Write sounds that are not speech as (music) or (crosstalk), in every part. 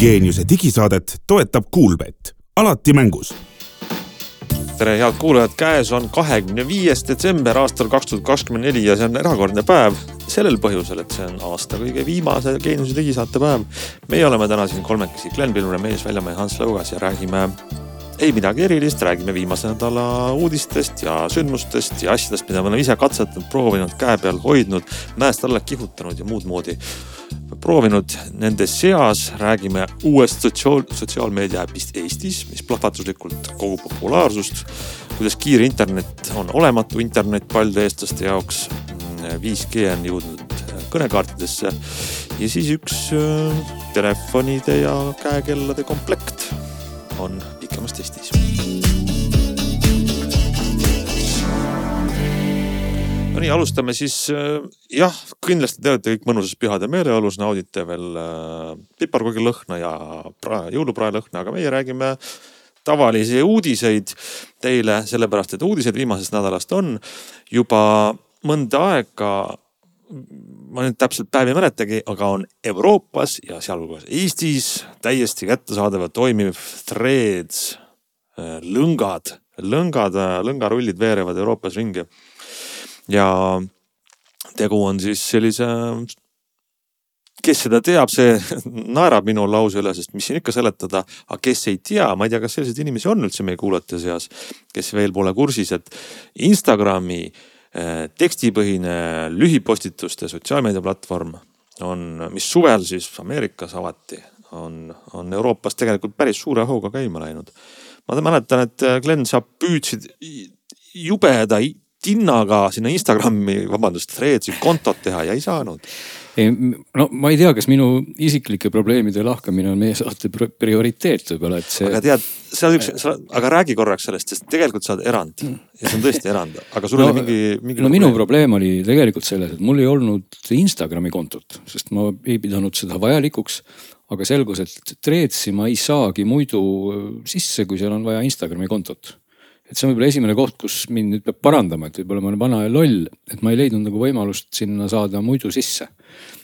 Geeniuse digisaadet toetab Kuulbett, alati mängus tere, head kuulajad, käes on kahekümne viies detsember aastal kaks tuhat kakskümmend neli ja see on erakordne päev. sellel põhjusel, et see on aasta kõige viimase Geeniuse digisaate päev. meie oleme täna siin kolmekesi, Glen Pilvre, Meelis Väljamäe, Hans Lõugas ja räägime ei midagi erilist, räägime viimase nädala uudistest ja sündmustest ja asjadest, mida me oleme ise katsetanud, proovinud, käe peal hoidnud, mäest alla kihutanud ja muud moodi proovinud. Nende seas räägime uuest sotsiaal, sotsiaalmeedia äpist Eestis, mis plahvatuslikult kogub populaarsust. kuidas kiire internet on olematu internet paljude eestlaste jaoks. 5G on jõudnud kõnekaartidesse ja siis üks äh, telefonide ja käekellade komplekt on pikemas testis. no nii, alustame siis äh, jah, kindlasti te olete kõik mõnusas pühade meeleolus, naudite veel äh, piparkoogilõhna ja prae, jõulupraelõhna, aga meie räägime tavalisi uudiseid teile, sellepärast et uudised viimasest nädalast on juba mõnda aega ma nüüd täpselt päevi ei mäletagi, aga on Euroopas ja sealhulgas Eestis täiesti kättesaadav toimiv Threads, äh, lõngad, lõngad, äh, lõngarullid veerevad Euroopas ringi. ja tegu on siis sellise, kes seda teab, see (laughs) naerab minu lause üle, sest mis siin ikka seletada, aga kes ei tea, ma ei tea, kas selliseid inimesi on üldse meie kuulajate seas, kes veel pole kursis, et Instagrami Äh, tekstipõhine lühipostituste sotsiaalmeediaplatvorm on, mis suvel siis Ameerikas avati, on, on Euroopas tegelikult päris suure hooga käima läinud. ma mäletan, et äh, Glen, sa püüdsid jubeda tinnaga sinna Instagrami, vabandust, Threadsi kontot teha ja ei saanud no ma ei tea, kas minu isiklike probleemide lahkamine on meie saate prioriteet võib-olla, et see. aga tead, on üks, aga räägi korraks sellest, sest tegelikult sa oled erand ja see on tõesti erand, aga sul no, oli mingi, mingi. no probleem. minu probleem oli tegelikult selles, et mul ei olnud Instagrami kontot, sest ma ei pidanud seda vajalikuks aga selgus, et Threadsi ma ei saagi muidu sisse, kui seal on vaja Instagrami kontot et see on võib-olla esimene koht, kus mind nüüd peab parandama, et võib-olla ma olen vana ja loll, et ma ei leidnud nagu võimalust sinna saada muidu sisse.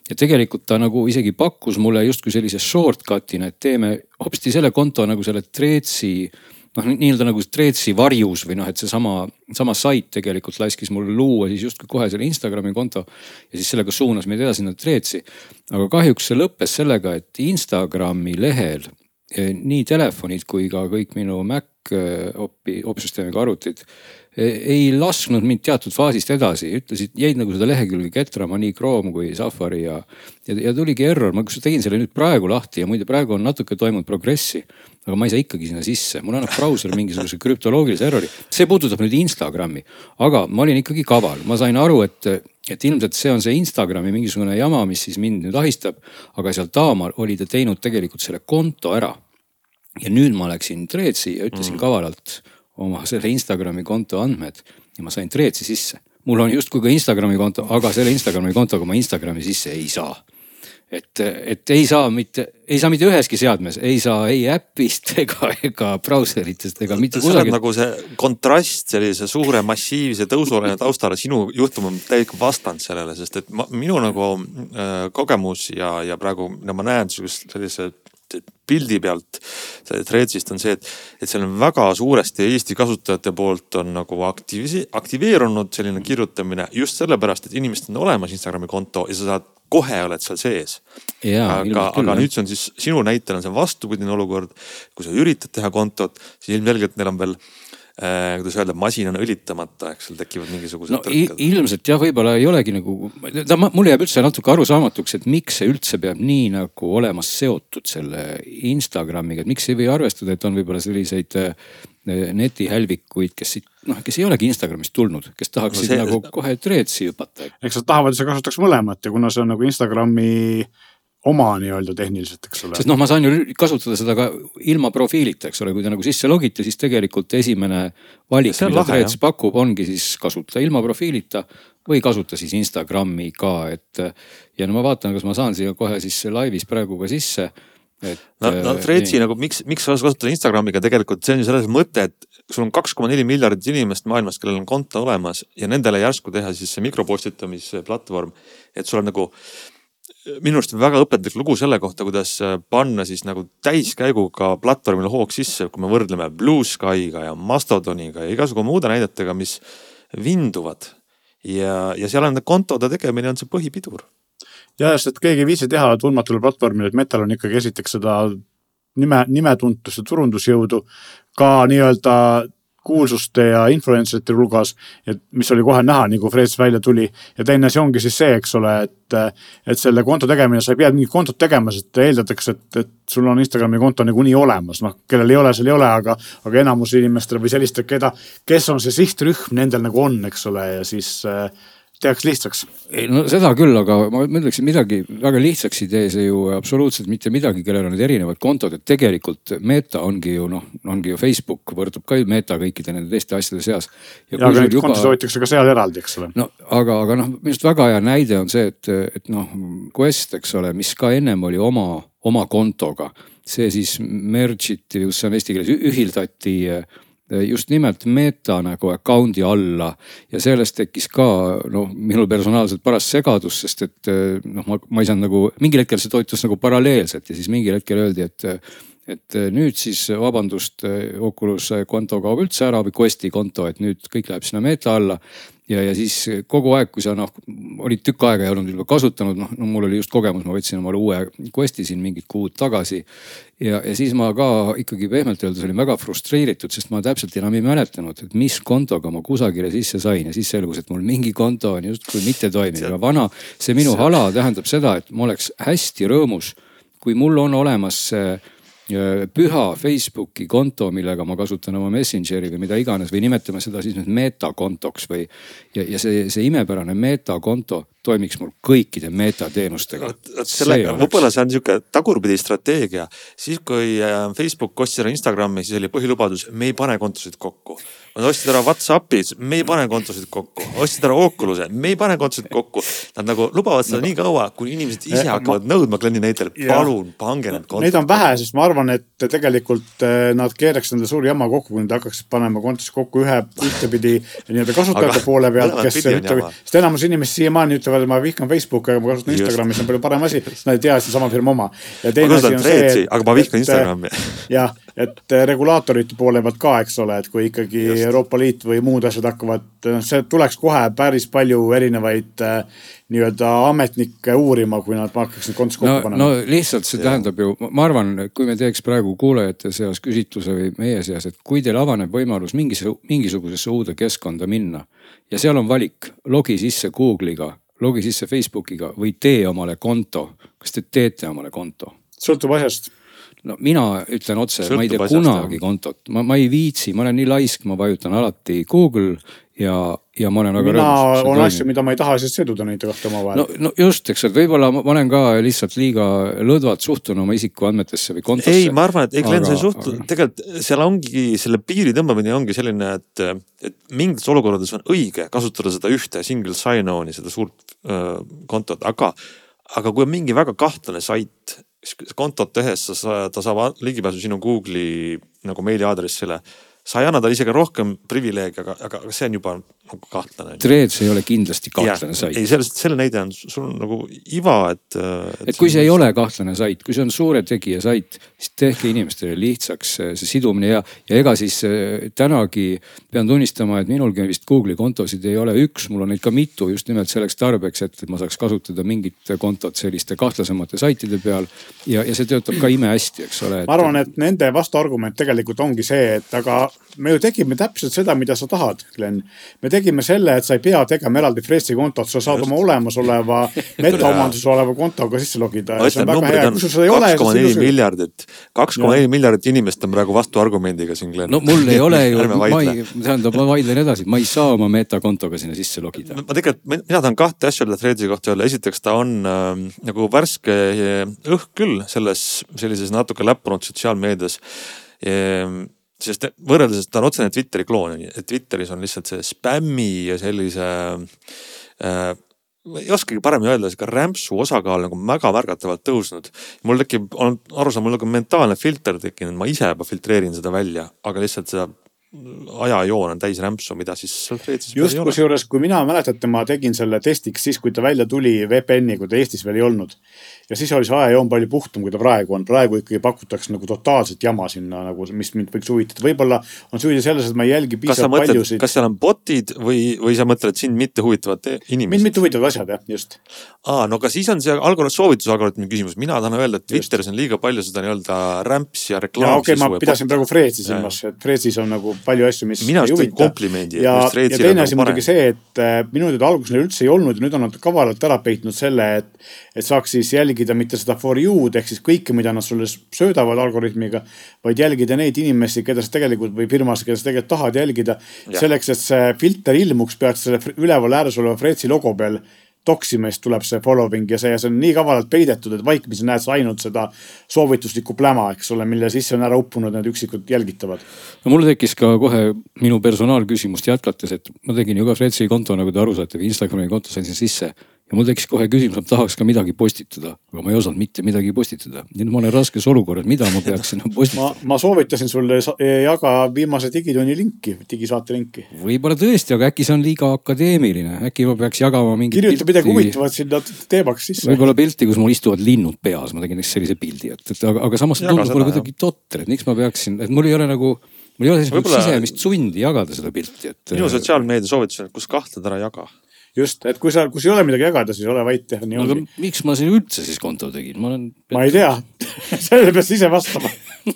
ja tegelikult ta nagu isegi pakkus mulle justkui sellise shortcut'ina, et teeme hopsti selle konto nagu selle Threadsi noh, nii-öelda nagu Threadsi varjus või noh, et seesama, sama sait tegelikult laskis mul luua siis justkui kohe selle Instagrami konto. ja siis sellega suunas meid edasi sinna Threadsi. aga kahjuks see lõppes sellega, et Instagrami lehel eh, nii telefonid kui ka kõik minu Mac Äh, opi, opsüsteemiga arvutid ei lasknud mind teatud faasist edasi, ütlesid, jäid nagu seda lehekülge ketrama nii Chrome kui Safari ja, ja, ja tuligi error, ma kusjuures tegin selle nüüd praegu lahti ja muide praegu on natuke toimunud progressi. aga ma ei saa ikkagi sinna sisse, mul annab brauser mingisuguse krüptoloogilise errori, see puudutab nüüd Instagrami, aga ma olin ikkagi kaval, ma sain aru, et et ilmselt see on see Instagrami mingisugune jama, mis siis mind nüüd ahistab. aga seal Taamar oli ta teinud tegelikult selle konto ära ja nüüd ma läksin Threadsi ja ütlesin mm. kavalalt oma selle Instagrami konto andmed ja ma sain Threadsi sisse. mul on justkui ka Instagrami konto, aga selle Instagrami kontoga ma Instagrami sisse ei saa. Et, et ei saa mitte, ei saa mitte üheski seadmes, ei saa ei äpist (laughs) ega, ega brauseritest ega mitte kusagil. nagu see kontrast sellise suure massiivse tõusuaine taustale, sinu juhtum on täielikult vastand sellele, sest et ma, minu nagu äh, kogemus ja, ja praegu, mida ma näen sellise pildi pealt Threadsist on see, et, et seal on väga suuresti Eesti kasutajate poolt on nagu aktiivsi-, aktiveerunud selline kirjutamine just sellepärast, et inimestel on olemas Instagrami konto ja sa saad kohe oled seal sees. aga, aga nüüd see on siis sinu näitel on see vastupidine olukord. kui sa üritad teha kontot, siis ilmselgelt neil on veel kuidas öelda, masin on õlitamata, eks seal tekivad mingisugused no, ilmselt jah, võib-olla ei olegi nagu, ta, mulle jääb üldse natuke arusaamatuks, et miks see üldse peab nii nagu olema seotud selle Instagramiga, et miks ei või arvestada, et on võib-olla selliseid äh, netihälvikuid, kes siit noh, kes ei olegi Instagramist tulnud, kes tahaksid no see... nagu kohe Threadsi hüpata. eks nad tahavad, et sa kasutaks mõlemat ja kuna see on nagu Instagrami oma nii-öelda tehniliselt, eks ole. sest noh, ma saan ju kasutada seda ka ilma profiilita, eks ole, kui te nagu sisse logite, siis tegelikult esimene valik, mida Threads pakub, ongi siis kasuta ilma profiilita või kasuta siis Instagrami ka, et. ja no ma vaatan, kas ma saan siia kohe siis laivis praegu ka sisse et. no, no Threadsi nagu miks, miks sa kasutad Instagramiga tegelikult, see on ju selles mõte, et sul on kaks koma neli miljardit inimest maailmas, kellel on konto olemas ja nendele järsku teha siis see mikropostitamise platvorm. et sul on nagu minu arust väga õpetlik lugu selle kohta, kuidas äh, panna siis nagu täiskäiguga platvormile hoog sisse, kui me võrdleme Blue Skyga ja Mastodoniga ja igasugu muude näidetega, mis vinduvad. ja, ja seal on kontode tegemine on see põhipidur. ja, sest et keegi ei viitsi teha tundmatule platvormile, et Metal on ikkagi esiteks seda nime, nimetuntust ja turundusjõudu ka nii-öelda kuulsuste ja influencerite hulgas, et mis oli kohe näha, nii kui Freds välja tuli. ja teine asi ongi siis see, eks ole, et, et selle konto tegemine, sa ei pea mingit kontot tegema, sest eeldatakse, et, et sul on Instagrami konto niikuinii olemas, noh, kellel ei ole, seal ei ole, aga, aga enamus inimestel või sellistel, keda, kes on see sihtrühm, nendel nagu on, eks ole, ja siis äh, tehakse lihtsaks. ei no seda küll, aga ma ütleksin midagi väga lihtsaks ei tee see ju absoluutselt mitte midagi, kellel on need erinevad kontod, et tegelikult Meta ongi ju noh, ongi ju Facebook võrdub ka ju Meta kõikide nende teiste asjade seas. ja, ja aga neid juba... kontosid hoitakse ka seal eraldi, eks ole. no aga, aga noh, minu arust väga hea näide on see, et, et noh, Quest, eks ole, mis ka ennem oli oma, oma kontoga, see siis merge iti, just see on eesti keeles, ühildati just nimelt Meta nagu account'i alla. Ja sellest tekkis ka noh, minul personaalselt paras segadus, sest et eh, noh, ma, ma ei saanud nagu mingil hetkel see toitus nagu paralleelselt ja siis mingil hetkel öeldi, et et nüüd siis vabandust, Oculus konto kaob üldse ära või Questi konto, et nüüd kõik läheb sinna Meta alla ja, ja siis kogu aeg, kui sa noh, olid tükk aega ei olnud juba kasutanud, noh no, mul oli just kogemus, ma võtsin omale uue Questi siin mingid kuud tagasi. ja, ja siis ma ka ikkagi pehmelt öeldes olin väga frustreeritud, sest ma täpselt enam ei mäletanud, et mis kontoga ma kusagile sisse sain ja siis selgus, et mul mingi konto on justkui mitte toimiv ja vana. see minu hala tähendab seda, et ma oleks hästi rõõmus, kui mul on olemas see püha Facebooki konto, millega ma kasutan oma Messengeri või mida iganes või nimetame seda siis nüüd metakontoks või. ja, ja see, see imepärane metakonto toimiks mul kõikide metateenustega. sellega, võib-olla see on sihuke tagurpidi strateegia. siis kui äh, Facebook ostis ära Instagrami, siis oli põhilubadus, me ei pane kontosid kokku. Ostsid ära Whatsappi, me ei pane kontosid kokku. ostsid ära Oculus'e, me ei pane kontosid kokku. Nad nagu lubavad seda no, nii kaua, kuni inimesed ise hakkavad ma... nõudma kliendi näitel, palun pange need kontod. Neid on vähe, sest ma arvan, et tegelikult äh, nad keeraks endale suuri jama kokku, kui nad hakkaksid panema kontosid kokku ühe, ühtepidi nii-öelda kasutajate poole pealt, kes ütleb, sest enamus inimesi siiamaani ütlevad ma vihkan Facebooki, aga ma kasutan Instagrami, see on palju parem asi, sest nad ei tea, see on sama firma oma. aga ma vihkan Instagrami. jah, et äh, regulaatorite poole pealt ka, eks ole, et kui ikkagi Just. Euroopa Liit või muud asjad hakkavad, noh, see tuleks kohe päris palju erinevaid äh, nii-öelda ametnikke uurima, kui nad hakkaks neid kontosid kokku no, panema. no lihtsalt see ja. tähendab ju, ma arvan, kui me teeks praegu kuulajate seas küsitluse või meie seas, et kui teil avaneb võimalus mingis, mingisugusesse uude keskkonda minna ja seal on valik, logi sisse Google'iga logi sisse Facebookiga või tee omale konto. kas te teete omale konto? sõltub asjast no mina ütlen otse, ma ei tee kunagi kontot, ma, ma ei viitsi, ma olen nii laisk, ma vajutan alati Google ja, ja ma olen väga mina rõõmus. on asju, mida ma ei taha siis siduda neid kahte omavahel. no, no just, eks, et võib-olla ma olen ka lihtsalt liiga lõdvalt suhtun oma isikuandmetesse või kontosse. ei, ma arvan, et ei Glen, sa ei suhtu, tegelikult seal ongi selle piiri tõmbamine ongi selline, et, et mingites olukordades on õige kasutada seda ühte single sign-on'i, seda suurt öö, kontot, aga, aga kui on mingi väga kahtlane sait, kontot tehes sa, ta saab ligipääsu sinu Google'i nagu meiliaadressile sa ei anna talle isegi rohkem privileege, aga, aga see on juba nagu kahtlane. Threads ei ole kindlasti kahtlane ja, sait. ei, sellest, selle näide on, sul on nagu iva, et. et, et kui see ei ole kahtlane sait, kui see on suure tegija sait, siis tehke inimestele lihtsaks see sidumine ja, ja ega siis äh, tänagi pean tunnistama, et minulgi vist Google'i kontosid ei ole üks, mul on neid ka mitu just nimelt selleks tarbeks, et ma saaks kasutada mingit kontot selliste kahtlasemate saitide peal. ja, ja see töötab ka imehästi, eks ole et.... ma arvan, et nende vastuargument tegelikult ongi see, et aga me ju tegime täpselt seda, mida sa tahad, Glen. me tegime selle, et sa ei pea tegema eraldi Fresh'i kontot, sa saad Just. oma olemasoleva (laughs) metaomanduses oleva kontoga sisse logida. kaks koma neli miljardit, kaks koma neli miljardit inimest on praegu vastuargumendiga siin, Glen. no mul ei ole (laughs) ju, ma ei, tähendab, ma vaidlen edasi, ma ei saa oma metakontoga sinna sisse logida. ma tegelikult, mina tahan kahte asja öelda Threadsi kohta öelda, esiteks ta on äh, nagu värske õhk küll selles sellises natuke läppunud sotsiaalmeedias ehm, sest võrreldes, ta on otsene Twitteri kloon, et Twitteris on lihtsalt see spämmi ja sellise äh,. ei oskagi paremini öelda, sihuke rämpsu osakaal nagu väga märgatavalt tõusnud. mul tekib, olen aru saanud, mul nagu mentaalne filter tekkinud, ma ise juba filtreerin seda välja, aga lihtsalt seda ajajoon on täis rämpsu, mida siis reetsis just, kusjuures, kui mina mäletate, ma tegin selle testiks siis, kui ta välja tuli VPN-i, kui ta Eestis veel ei olnud. Ja siis oli see ajajoon palju puhtam, kui ta praegu on. praegu ikkagi pakutakse nagu totaalset jama sinna nagu, mis mind võiks huvitada. võib-olla on süüdi selles, et ma ei jälgi piisavalt paljusid. kas seal on bot'id või, või sa mõtled sind mitte huvitavat mind inimest? mitte huvitavad asjad jah, just. aa, no aga siis on see algoritm, soovitusalgoritmi küsimus, mina tahan öelda, et Twitteris on liiga palju seda nii-öelda rämpsi ja ja reklaamsisu. okei okay,, ma pidasin praegu Freetsi Jaa. silmas, et Freetsis on nagu palju asju, mis just tõin huvita komplimendi. ja, ja teine asi muidugi see, et äh, minu teada alguses neil üldse ei olnud ja nüüd on nad kavalalt ära peitnud selle, et, et saaks siis jälgida mitte seda for you'd ehk siis kõike, mida nad sulle söödavad algoritmiga, vaid jälgida neid inimesi, keda sa tegelikult või firmasid, keda sa tegelikult tahad jälgida. Selleks, et see filter ilmuks, pead selle üleval ääres oleva Freetsi logo peal toksima, siis tuleb see following ja see, see on nii kavalalt peidetud, et vaikimisi näed sa ainult seda soovituslikku pläma, eks ole, mille sisse on ära uppunud need üksikud jälgitavad. no mul tekkis ka kohe minu personaalküsimust jätkates, et ma tegin ju ka Fredsi konto, nagu te aru saate, Instagrami konto sain sinna sisse. Ja mul tekkis kohe küsimus, ma tahaks ka midagi postitada, aga ma ei osanud mitte midagi postitada. nüüd ma olen raskes olukorras, mida ma peaksin (laughs) ma postitama?, ma soovitasin sulle jaga viimase Digitunni linki, digisaate linki. võib-olla tõesti, aga äkki see on liiga akadeemiline, äkki ma peaks jagama mingit kirjuta midagi huvitavat sinna teemaks sisse. võib-olla pilti, kus mul istuvad linnud peas, ma tegin sellise pildi, et, et aga, aga samas tundub mulle kuidagi totter, et miks ma peaksin, et mul ei ole nagu, mul ei ole sellist sisemist sundi jagada seda pilti, et. minu sotsiaalmeedia soovitus on, et kus kahtled, ära jaga. just, et kui sa, kui sul ei ole midagi jagada, siis ole vait ja nii aga ongi. miks ma siin üldse siis konto tegin, ma olen. ma ei tea, (laughs) sellele pead sa ise vastama.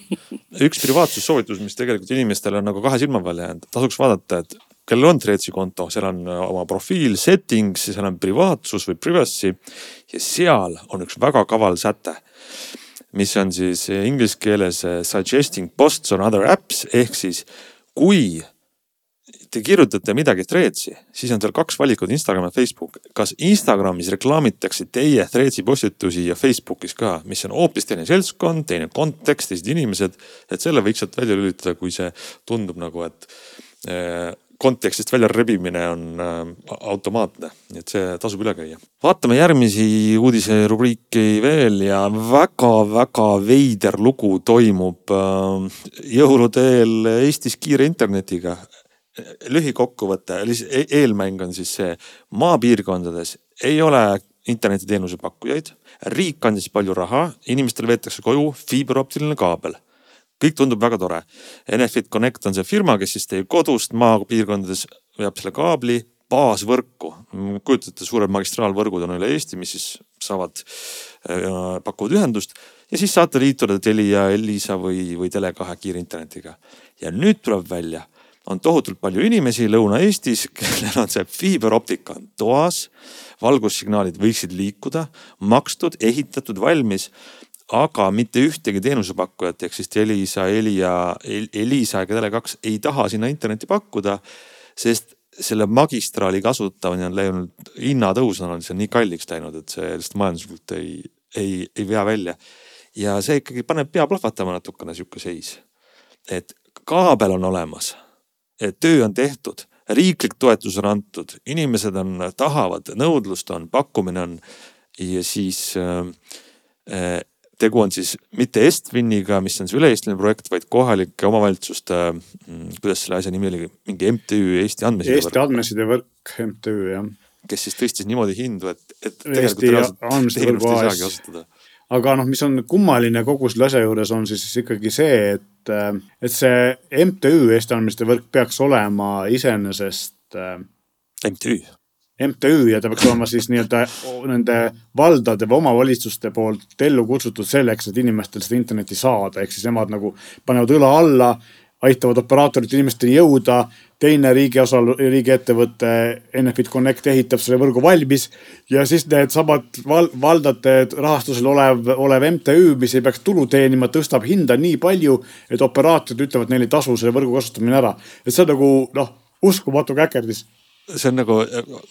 (laughs) üks privaatsussoovitus, mis tegelikult inimestele on nagu kahe silma peale jäänud, tasuks vaadata, et kellel on Threadsi konto, seal on äh, oma profiil settings seal on privaatsus või privacy ja seal on üks väga kaval säte mis on siis inglise keeles eh, suggesting posts on other apps ehk siis kui te kirjutate midagi Threadsi, siis on seal kaks valikut, Instagram ja Facebook. kas Instagramis reklaamitakse teie Threadsi postitusi ja Facebookis ka, mis on hoopis teine seltskond, teine kontekst, teised inimesed. et selle võiks sealt välja lülitada, kui see tundub nagu, et eh, kontekstist välja rebimine on äh, automaatne, nii et see tasub üle käia. vaatame järgmisi uudiserubriiki veel ja väga-väga veider lugu toimub äh, jõulude eel Eestis kiire internetiga lühikokkuvõte, eelmäng on siis see, maapiirkondades ei ole internetiteenuse pakkujaid, riik andis palju raha, inimestele veetakse koju fiiberoptiline kaabel kõik tundub väga tore. Enefit Connect on see firma, kes siis teie kodust maapiirkondades veab selle kaabli baasvõrku. kujutate, suured magistraalvõrgud on üle Eesti, mis siis saavad, pakuvad ühendust ja siis saate liituda Telia, Elisa või, või Tele2 kiirinternetiga. ja nüüd tuleb välja, on tohutult palju inimesi Lõuna-Eestis, kellel on see fiiberoptika on toas, valgussignaalid võiksid liikuda, makstud, ehitatud, valmis aga mitte ühtegi teenusepakkujat ehk siis Elisa, Elia, Elisa ega Tele2 ei taha sinna internetti pakkuda, sest selle magistraali kasutamine on läinud, hinnatõus on olnud seal nii kalliks läinud, et see lihtsalt majanduslikult ei, ei, ei vea välja. ja see ikkagi paneb pea plahvatama natukene sihuke seis. et kaabel on olemas, töö on tehtud, riiklik toetus on antud, inimesed on, tahavad, nõudlust on, pakkumine on ja siis äh, tegu on siis mitte Estviniga, mis on see üle-eestiline projekt, vaid kohalike omavalitsuste, kuidas selle asja nimi oli, mingi MTÜ Eesti Andmesidevõrk, Eesti Andmesidevõrk MTÜ jah. kes siis tõstis niimoodi hindu, et, et Eesti teenust ei AS. Aga noh, mis on kummaline kogu selle asja juures on siis ikkagi see, et, et see MTÜ Eesti Andmesidevõrk peaks olema iseenesest äh, MTÜ, MTÜ ja ta peaks olema siis nii-öelda nende valdade või omavalitsuste poolt ellu kutsutud selleks, et inimestel seda internetti saada, ehk siis nemad nagu panevad õla alla, aitavad operaatoritel inimesteni jõuda. teine riigi osa, riigiettevõte Enefit Connect ehitab selle võrgu valmis ja siis needsamad val, valdade rahastusel olev, olev MTÜ, mis ei peaks tulu teenima, tõstab hinda nii palju, et operaatorid ütlevad neile ei tasu selle võrgu kasutamine ära. et see on nagu noh, uskumatu käkerdis see on nagu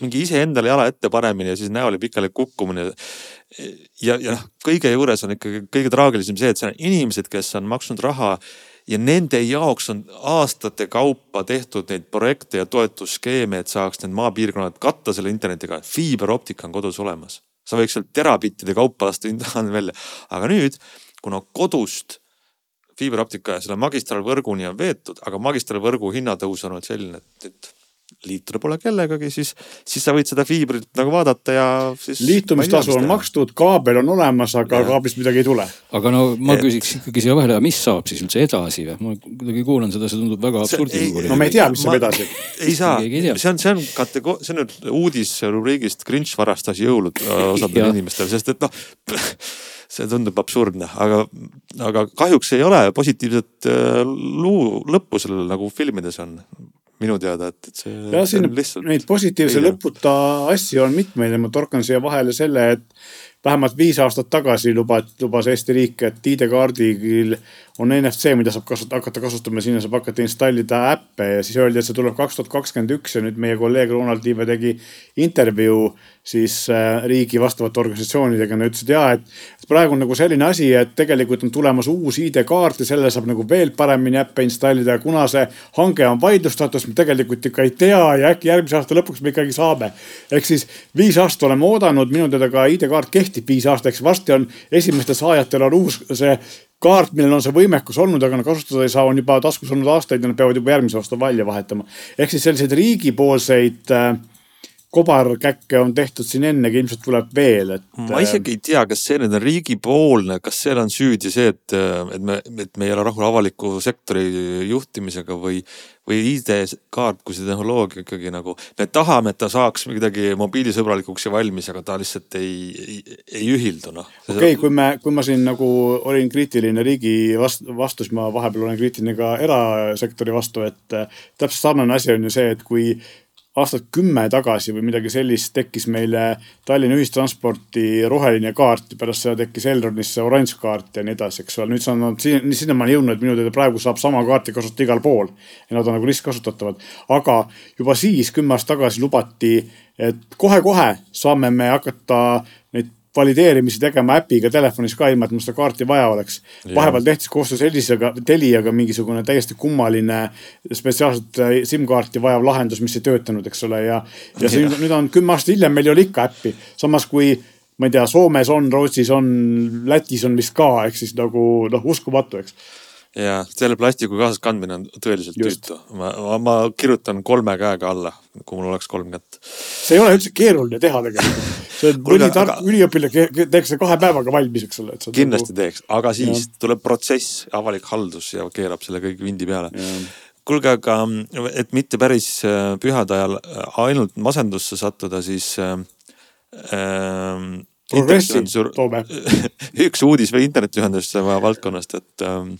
mingi iseendale jala ette panemine ja siis näole pikali kukkumine. ja, ja noh, kõige juures on ikkagi kõige traagilisem see, et see on inimesed, kes on maksnud raha ja nende jaoks on aastate kaupa tehtud neid projekte ja toetusskeeme, et saaks need maapiirkonnad katta selle internetiga. fiiberoptika on kodus olemas, sa võiks sealt terabittide kaupa lasta internet välja, aga nüüd kuna kodust fiiberoptika selle magistraalvõrguni on veetud, aga magistraalvõrgu hinnatõus on olnud selline, et, et liituda pole kellegagi, siis, siis sa võid seda fiibrit nagu vaadata ja siis. liitumistasu on makstud, kaabel on olemas, aga ja. kaablist midagi ei tule. aga no ma et... küsiks ikkagi siia vahele, mis saab siis üldse edasi või? ma kuidagi kuulan seda, see tundub väga absurdiluguline. no me ei tea, mis saab edasi. ei saa, see on, see on kategooria, see on nüüd uudis rubriigist Grinch varastas jõulud osadele inimestele, sest et noh see tundub absurdne, aga, aga kahjuks ei ole positiivset äh, luu lõppu sellel nagu filmides on minu teada, et, et see. ja siin lihtsalt... neid positiivse lõputa asju on mitmeid ja ma torkan siia vahele selle, et vähemalt viis aastat tagasi lubas, lubas Eesti riik, et ID-kaardil on NFC, mida saab kasut, hakata kasutama, sinna saab hakata installida äppe ja siis öeldi, et see tuleb kaks tuhat kakskümmend üks ja nüüd meie kolleeg Ronald Liive tegi intervjuu siis äh, riigi vastavate organisatsioonidega. Nad ütlesid ja, et praegu on nagu selline asi, et tegelikult on tulemas uus ID-kaart ja selle saab nagu veel paremini äppe installida ja kuna see hange on vaidlustatud, siis me tegelikult ikka ei tea ja äkki järgmise aasta lõpuks me ikkagi saame. ehk siis viis aastat oleme oodanud, minu teada ka ID-kaart kehtib viis aastat, eks varsti on esimestel saajatel on uus see kaart, millel on see võimekus olnud, aga nad kasutada ei saa, on juba taskus olnud aastaid ja nad peavad juba järgmise aasta välja vahetama. ehk siis selliseid riigipoolseid äh, kobarkäkke on tehtud siin ennegi, ilmselt tuleb veel, et. ma äh, isegi ei tea, kas see nüüd on riigipoolne, kas seal on süüdi see, et, et me, et me ei ole rahul avaliku sektori juhtimisega või, või ID-kaart kui see tehnoloogia ikkagi nagu, me tahame, et ta saaks midagi mobiilisõbralikuks ja valmis, aga ta lihtsalt ei, ei, ei ühildu noh. okei okay,, kui me, kui ma siin nagu olin kriitiline riigi vastu, vastu, siis ma vahepeal olen kriitiline ka erasektori vastu, et äh, täpselt sarnane asi on ju see, et kui aastat kümme tagasi või midagi sellist tekkis meile Tallinna ühistransporti roheline kaart ja pärast seda tekkis Elronisse oranž kaart ja nii edasi, eks ole. nüüd see on siin, sinnamaani jõudnud, et minu teada praegu saab sama kaarti kasutada igal pool ja nad on nagu ristkasutatavad. aga juba siis kümme aastat tagasi lubati, et kohe-kohe saame me hakata valideerimisi tegema äpiga telefonis ka, ilma et mul seda kaarti vaja oleks. vahepeal tehti koostöös Elisega, Teliaga mingisugune täiesti kummaline spetsiaalset äh, SIM-kaarti vajav lahendus, mis ei töötanud, eks ole, ja. ja see nüüd on kümme aastat hiljem, meil ei ole ikka äppi, samas kui ma ei tea, Soomes on, Rootsis on, Lätis on vist ka, ehk siis nagu noh, uskumatu, eks ja selle plastiku kaasas kandmine on tõeliselt tüütu. ma, ma, kirjutan kolme käega alla, kui mul oleks kolm kätt. see ei ole üldse keeruline teha tegelikult. see on (laughs) mõni tark aga... üliõpilane teeks selle kahe päevaga valmis, eks ole. kindlasti nagu... teeks, aga siis ja. tuleb protsess, avalik haldus ja keerab selle kõik vindi peale kuulge, aga et mitte päris äh, pühade ajal äh, ainult masendusse sattuda, siis äh,. äh progressi toome (laughs) üks uudis või internetiühenduste valdkonnast, et ähm,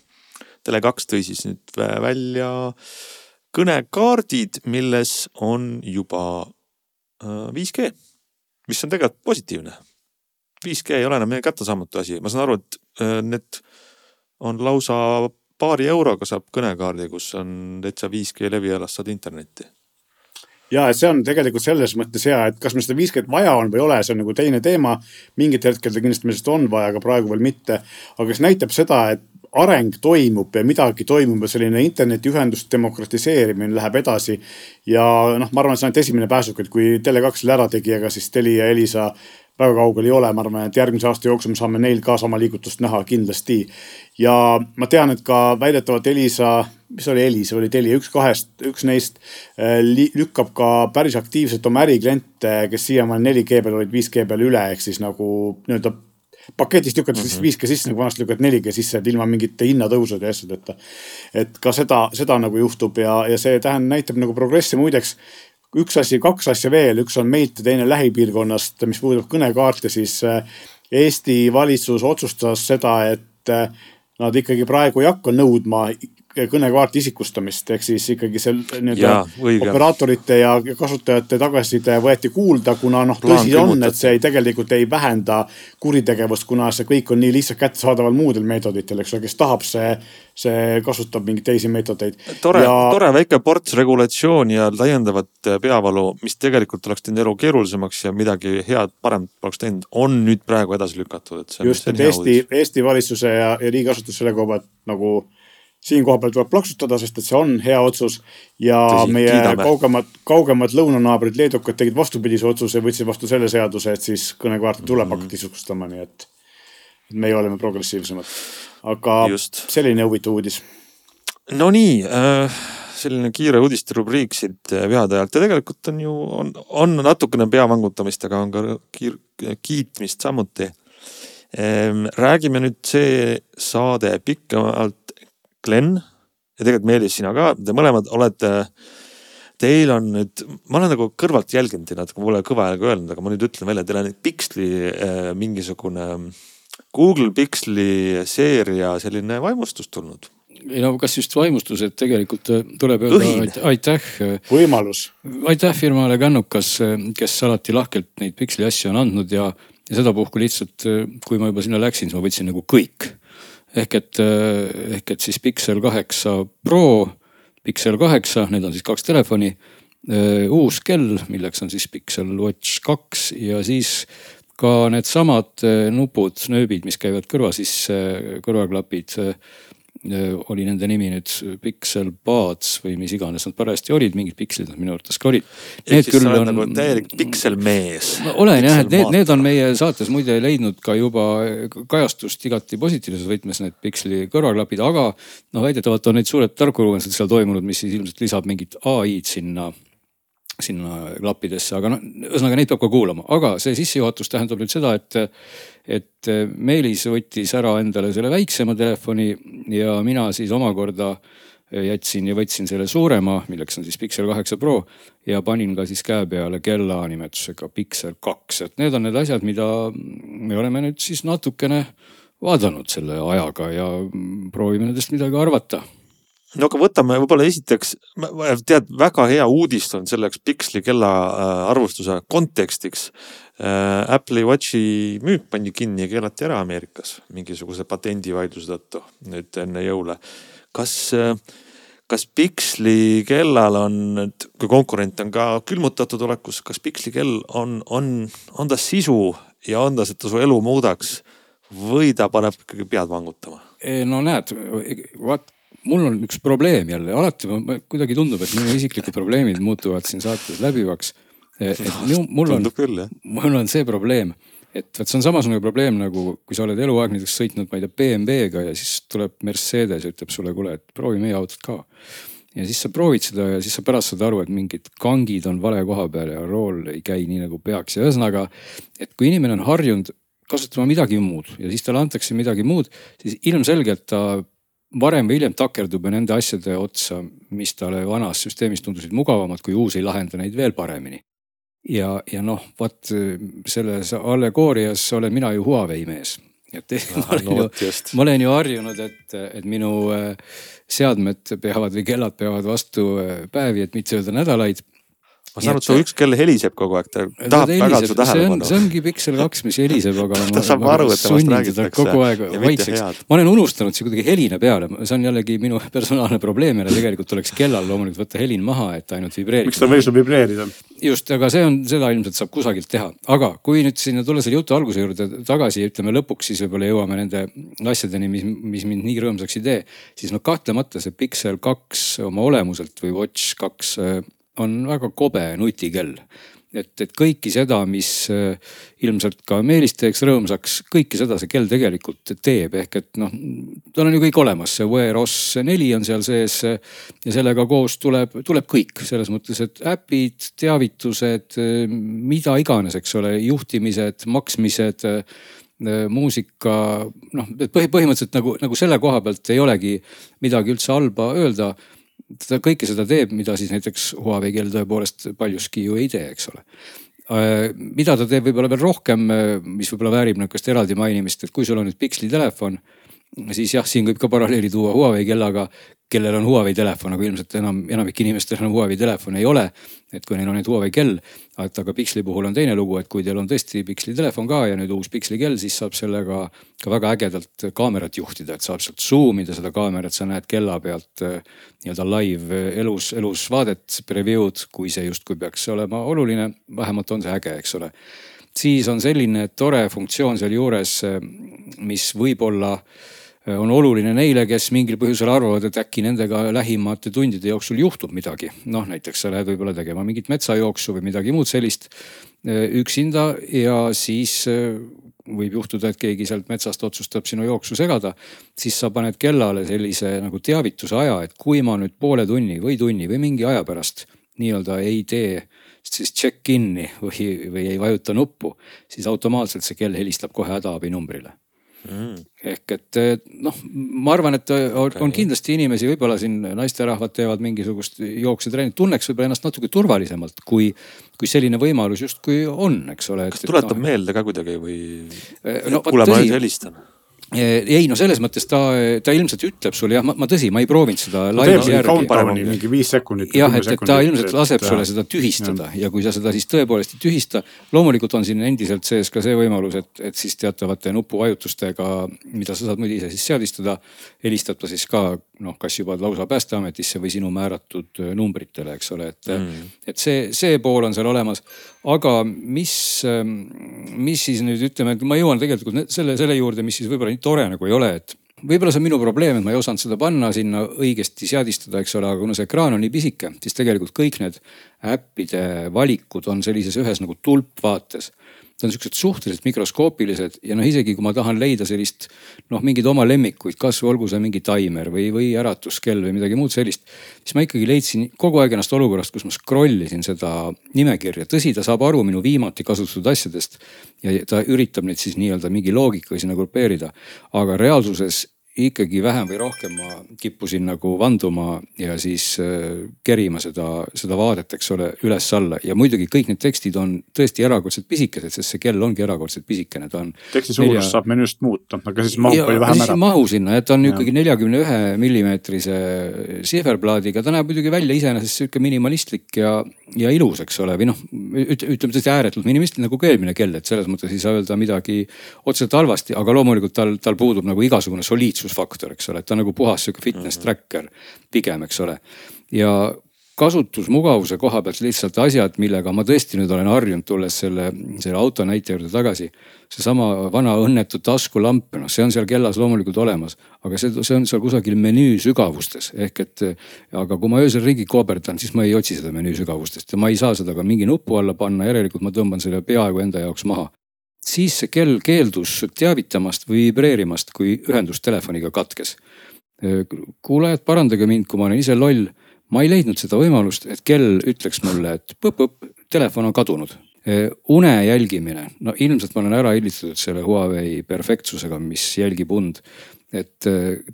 Tele2 tõi siis nüüd välja kõnekaardid, milles on juba 5G, äh, mis on tegelikult positiivne. 5G ei ole enam meie kättesaamatu asi, ma saan aru, et äh, need on lausa paari euroga saab kõnekaardi, kus on täitsa 5G levialas saad internetti ja et see on tegelikult selles mõttes hea, et kas meil seda 5G-d vaja on või ei ole, see on nagu teine teema. mingitel hetkedel kindlasti meil seda on vaja, aga praegu veel mitte. aga see näitab seda, et areng toimub ja midagi toimub ja selline internetiühenduste demokratiseerimine läheb edasi. ja noh, ma arvan, et see on ainult esimene pääsuk, et kui Tele2 selle ära tegi, ega siis Telia ja Elisa väga kaugel ei ole, ma arvan, et järgmise aasta jooksul me saame neil ka sama liigutust näha kindlasti. ja ma tean, et ka väidetavalt Elisa, mis oli Elisa, oli Telia, üks kahest, üks neist äh, lükkab ka päris aktiivselt oma ärikliente, kes siiamaani 4G peal olid 5G peale üle, ehk siis nagu nii-öelda paketist lükata siis 5G mhm. sisse nagu vanasti lükati 4G sisse, et ilma mingite hinnatõusude ja asjadeta. et ka seda, seda nagu juhtub ja, ja see tähendab, näitab nagu progressi, muideks üks asi, kaks asja veel, üks on meilt ja teine lähipiirkonnast, mis puudutab kõnekaarte, siis äh, Eesti valitsus otsustas seda, et äh, nad ikkagi praegu ei hakka nõudma kõnekaarti isikustamist, ehk siis ikkagi see nii-öelda operaatorite ja kasutajate tagasiside võeti kuulda, kuna noh, tõsi on, et see ei, tegelikult ei vähenda kuritegevust, kuna see kõik on nii lihtsalt kättesaadaval muudel meetoditel, eks ole, kes tahab, see, see kasutab mingeid teisi meetodeid. tore ja..., tore väike ports regulatsiooni ja täiendavat peavalu, mis tegelikult oleks teinud elu keerulisemaks ja midagi head, paremat poleks teinud, on nüüd praegu edasi lükatud, et. just, et Eesti, Eesti valitsuse ja, ja riigiasutus selle koha pealt nagu siinkohal peal tuleb plaksutada, sest et see on hea otsus ja Tõsi, meie kiidame. kaugemad, kaugemad lõunanaabrid, leedukad tegid vastupidise otsuse, võtsid vastu selle seaduse, et siis kõnekaarte tuleb mm -hmm. hakata isustama, nii et. meie oleme progressiivsemad. aga Just. selline huvitav uudis. Nonii äh, selline kiire uudiste rubriik siit äh, veade ajalt ja tegelikult on ju, on, on natukene pea vangutamist, aga on ka kiir, kiitmist samuti. räägime nüüd see saade pikemalt, Glen ja tegelikult Meelis, sina ka, te mõlemad olete, teil on nüüd, ma olen nagu kõrvalt jälginud ja natuke pole kõva häälega öelnud, aga ma nüüd ütlen välja, teil on Pixli äh, mingisugune Google Pixli seeria selline vaimustus tulnud ei no kas just vaimustus, et tegelikult äh, tuleb öelda aitäh. võimalus. aitäh firmale Kännukas, kes alati lahkelt neid Pixli asju on andnud ja, ja sedapuhku lihtsalt, kui ma juba sinna läksin, siis ma võtsin nagu kõik. Ehk et, ehk et siis Pixel kaheksa Pro, Pixel kaheksa, need on siis kaks telefoni. uus kell, milleks on siis Pixel Watch kaks ja siis ka needsamad nupud, nööbid, mis käivad kõrva sisse, kõrvaklapid oli nende nimi nüüd Pixel Buds või mis iganes nad parajasti olid, mingid pikslid nad minu arvates ka olid. ehk siis sa oled on... nagu täielik pikselmees. olen jah, et need, need on meie saates muide leidnud ka juba kajastust igati positiivses võtmes, need piksli kõrvaklapid, aga noh, väidetavalt on neid suured tarkvarauvendused seal toimunud, mis siis ilmselt lisab mingit ai-d sinna sinna klappidesse, aga noh, ühesõnaga neid peab ka kuulama, aga see sissejuhatus tähendab nüüd seda, et, et Meelis võttis ära endale selle väiksema telefoni ja mina siis omakorda jätsin ja võtsin selle suurema, milleks on siis Pixel kaheksa Pro ja panin ka siis käe peale kella nimetusega Pixel kaks, et need on need asjad, mida me oleme nüüd siis natukene vaadanud selle ajaga ja proovime nendest midagi arvata no aga võtame võib-olla esiteks, tead, väga hea uudis on selleks Pixli kella äh, arvustuse kontekstiks. Äh, Apple'i Watchi müük pandi kinni ja keelati ära Ameerikas mingisuguse patendivaidluse tõttu nüüd enne jõule. kas, äh, kas Pixli kellal on, kui konkurent on ka külmutatud olekus, kas Pixli kell on, on, on ta sisu ja on ta, et ta su elu muudaks või ta paneb ikkagi pead vangutama? no näed, vaat mul on üks probleem jälle, alati ma, kuidagi tundub, et minu isiklikud probleemid muutuvad siin saates läbivaks. et minu, mul on, mul on see probleem, et vot see on samasugune probleem nagu, kui sa oled eluaeg näiteks sõitnud, ma ei tea, BMW-ga ja siis tuleb Mercedes ja ütleb sulle, kuule, et proovi meie autot ka. ja siis sa proovid seda ja siis sa pärast saad aru, et mingid kangid on vale koha peal ja rool ei käi nii nagu peaks ja ühesõnaga, et kui inimene on harjunud kasutama midagi muud ja siis talle antakse midagi muud, siis ilmselgelt ta varem või hiljem takerdub nende asjade otsa, mis talle vanas süsteemis tundusid mugavamad, kui uus ei lahenda neid veel paremini. ja, ja noh, vot selles allegoorias olen mina ju Huawei mees. Et (laughs) ma olen, no, ju, ma olen ju harjunud, et, et minu äh, seadmed peavad või kellad peavad vastu äh, päevi, et mitte öelda nädalaid ma saan aru, et su üks kell heliseb kogu aeg, ta tahab väga su tähelepanu. see ongi Pixel kaks, mis heliseb, aga (laughs) ta saab aru, et temast räägitakse. kogu aeg vaikseks. ma olen unustanud see kuidagi helina peale, see on jällegi minu (laughs) personaalne probleem ja tegelikult tuleks kellal loomulikult võtta helin maha, et ainult vibreerib. miks ta võiks vibreerida? just, aga see on, seda ilmselt saab kusagilt teha, aga kui nüüd sinna tulla selle jutu alguse juurde tagasi, ütleme lõpuks siis võib-olla jõuame nende asjadeni, mis, mis mind nii rõõmsaks ei tee. siis no kahtlemata see Pixel kaks oma olemuselt või Watch kaks on väga kobe nutikell. Et, et kõiki seda, mis äh, ilmselt ka Meelist teeks rõõmsaks, kõike seda see kell tegelikult teeb, ehk et noh, tal on ju kõik olemas, see Wear OS neli on seal sees. ja sellega koos tuleb, tuleb kõik. Selles mõttes, et äpid, teavitused, mida iganes, eks ole, juhtimised, maksmised muusika, noh põhi, põhimõtteliselt nagu, nagu selle koha pealt ei olegi midagi üldse halba öelda ta kõike seda teeb, mida siis näiteks Huawei kell tõepoolest paljuski ju ei tee, eks ole. Äh, mida ta teeb võib-olla veel rohkem, äh, mis võib-olla väärib nihukest eraldi mainimist, et kui sul on nüüd Pixli telefon, siis jah, siin võib ka paralleeli tuua Huawei kellaga, kellel on Huawei telefon, aga ilmselt enam enamik inimestel enam Huawei telefoni ei ole. et kui neil on nüüd Huawei kell, et aga Pixli puhul on teine lugu, et kui teil on tõesti Pixli telefon ka ja nüüd uus Pixli kell, siis saab sellega ka väga ägedalt kaamerat juhtida, et saab sealt zoom ida seda kaamerat, sa näed kella pealt äh, nii-öelda live elus, elus vaadet, preview'd, kui see justkui peaks olema oluline, vähemalt on see äge, eks ole siis on selline tore funktsioon sealjuures, äh, mis võib-olla on oluline neile, kes mingil põhjusel arvavad, et äkki nendega lähimate tundide jooksul juhtub midagi. noh, näiteks sa lähed võib-olla tegema mingit metsajooksu või midagi muud sellist äh, üksinda ja siis äh, võib juhtuda, et keegi sealt metsast otsustab sinu jooksu segada. siis sa paned kellale sellise nagu teavituse aja, et kui ma nüüd poole tunni või tunni või mingi aja pärast nii-öelda ei tee siis check-in'i või, või ei vajuta nuppu, siis automaatselt see kell helistab kohe hädaabinumbrile mm.. ehk et noh, ma arvan, et on, okay. on kindlasti inimesi, võib-olla siin naisterahvad teevad mingisugust jooksutreeningut, tunneks võib-olla ennast natuke turvalisemalt, kui, kui selline võimalus justkui on, eks ole. kas tuletab no, meelde ka kuidagi või no,? kuule, ma nüüd helistan Eh, ei no selles mõttes ta, ta ilmselt ütleb sulle jah, ma, tõsi, ma ei proovinud seda järgi. mingi viis sekundit. jah, et, et ta ilmselt laseb sulle seda tühistada ja. ja kui sa seda siis tõepoolest ei tühista. loomulikult on siin endiselt sees ka see võimalus, et, et siis teatavate nupuvajutustega, mida sa saad muidu ise siis seadistada, helistab ta siis ka noh, kas juba lausa päästeametisse või sinu määratud numbritele, eks ole, et mm., et see, see pool on seal olemas. aga mis, mis siis nüüd ütleme, et ma jõuan tegelikult selle, selle juurde, mis siis võib-olla nii tore nagu ei ole, et võib-olla see on minu probleem, et ma ei osanud seda panna sinna õigesti seadistada, eks ole, aga kuna see ekraan on nii pisike, siis tegelikult kõik need äppide valikud on sellises ühes nagu tulpvaates Need on siuksed suhteliselt mikroskoopilised ja noh, isegi kui ma tahan leida sellist noh, mingeid oma lemmikuid, kasvõi olgu see mingi taimer või, või äratuskell või midagi muud sellist. siis ma ikkagi leidsin kogu aeg ennast olukorrast, kus ma scroll isin seda nimekirja. tõsi, ta saab aru minu viimati kasutatud asjadest ja ta üritab neid siis nii-öelda mingi loogikaga sinna grupeerida. aga reaalsuses ikkagi vähem või rohkem ma kippusin nagu vanduma ja siis äh, kerima seda, seda vaadet, eks ole, üles-alla ja muidugi kõik need tekstid on tõesti erakordselt pisikesed, sest see kell ongi erakordselt pisikene, ta on. teksti suurust nelja... saab menüüst muuta, aga siis mahub palju vähem ära. mahu sinna, et ta on ja. ikkagi neljakümne ühe millimeetrise siferplaadiga, ta näeb muidugi välja iseenesest sihuke minimalistlik ja, ja ilus, eks ole, või noh, ütleme tõesti ääretult minimalistlik nagu ka eelmine kell, et selles mõttes ei saa öelda midagi otseselt halvasti, aga loomulikult tal, tal puudub nagu igasugune soliidsus kasutusfaktor, eks ole, et ta on nagu puhas sihuke fitness mhm. tracker pigem, eks ole. ja kasutusmugavuse koha pealt lihtsalt asjad, millega ma tõesti nüüd olen harjunud, tulles selle, selle auto näite juurde tagasi. seesama vana õnnetu taskulamp, noh, see on seal kellas loomulikult olemas, aga see, see on seal kusagil menüü sügavustes ehk et. aga kui ma öösel ringi kooberdan, siis ma ei otsi seda menüü sügavustest ja ma ei saa seda ka mingi nupu alla panna, järelikult ma tõmban selle peaaegu enda jaoks maha siis see kell keeldus teavitamast või vibreerimast, kui ühendus telefoniga katkes. kuulajad, parandage mind, kui ma olen ise loll. ma ei leidnud seda võimalust, et kell ütleks mulle, et põpp-põpp, telefon on kadunud. une jälgimine, no ilmselt ma olen ära hillitatud selle Huawei perfektsusega, mis jälgib und et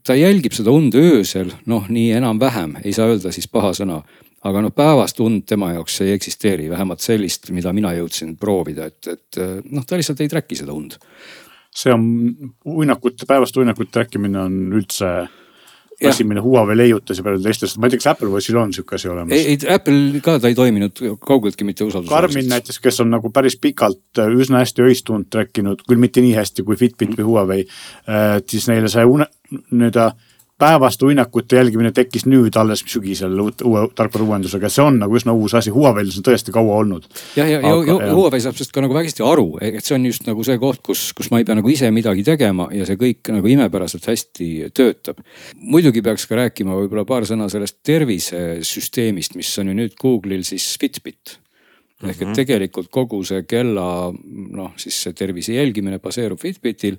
ta jälgib seda und öösel, noh, nii enam-vähem, ei saa öelda siis paha sõna aga noh, päevast und tema jaoks ei eksisteeri, vähemalt sellist, mida mina jõudsin proovida, et, et noh, ta lihtsalt ei track'i seda und. see on uinakute, päevast uinakute track imine on üldse asi, mille Huawei leiutas ja paljud teistes, ma ei tea, kas Apple Watchil on sihuke asi olemas? ei, ei Apple ka ta ei toiminud kaugeltki mitte usaldusväärseks. Karmin näiteks, kes on nagu päris pikalt üsna hästi öist und track inud, küll mitte nii hästi kui Fitbit või Huawei, siis neile see nii-öelda päevast uinakute jälgimine tekkis nüüd alles sügisel uue tarkvara uuendusega, see on nagu üsna uus asi, Huawei'l see on tõesti kaua olnud. jah, ja, ja, ja, ja Huawei saab sellest ka nagu vägesti aru, et see on just nagu see koht, kus, kus ma ei pea nagu ise midagi tegema ja see kõik nagu imepäraselt hästi töötab. muidugi peaks ka rääkima võib-olla paar sõna sellest tervisesüsteemist, mis on ju nüüd Google'il siis Fitbit ehk et mhm. tegelikult kogu see kella noh, siis see tervise jälgimine baseerub Fitbitil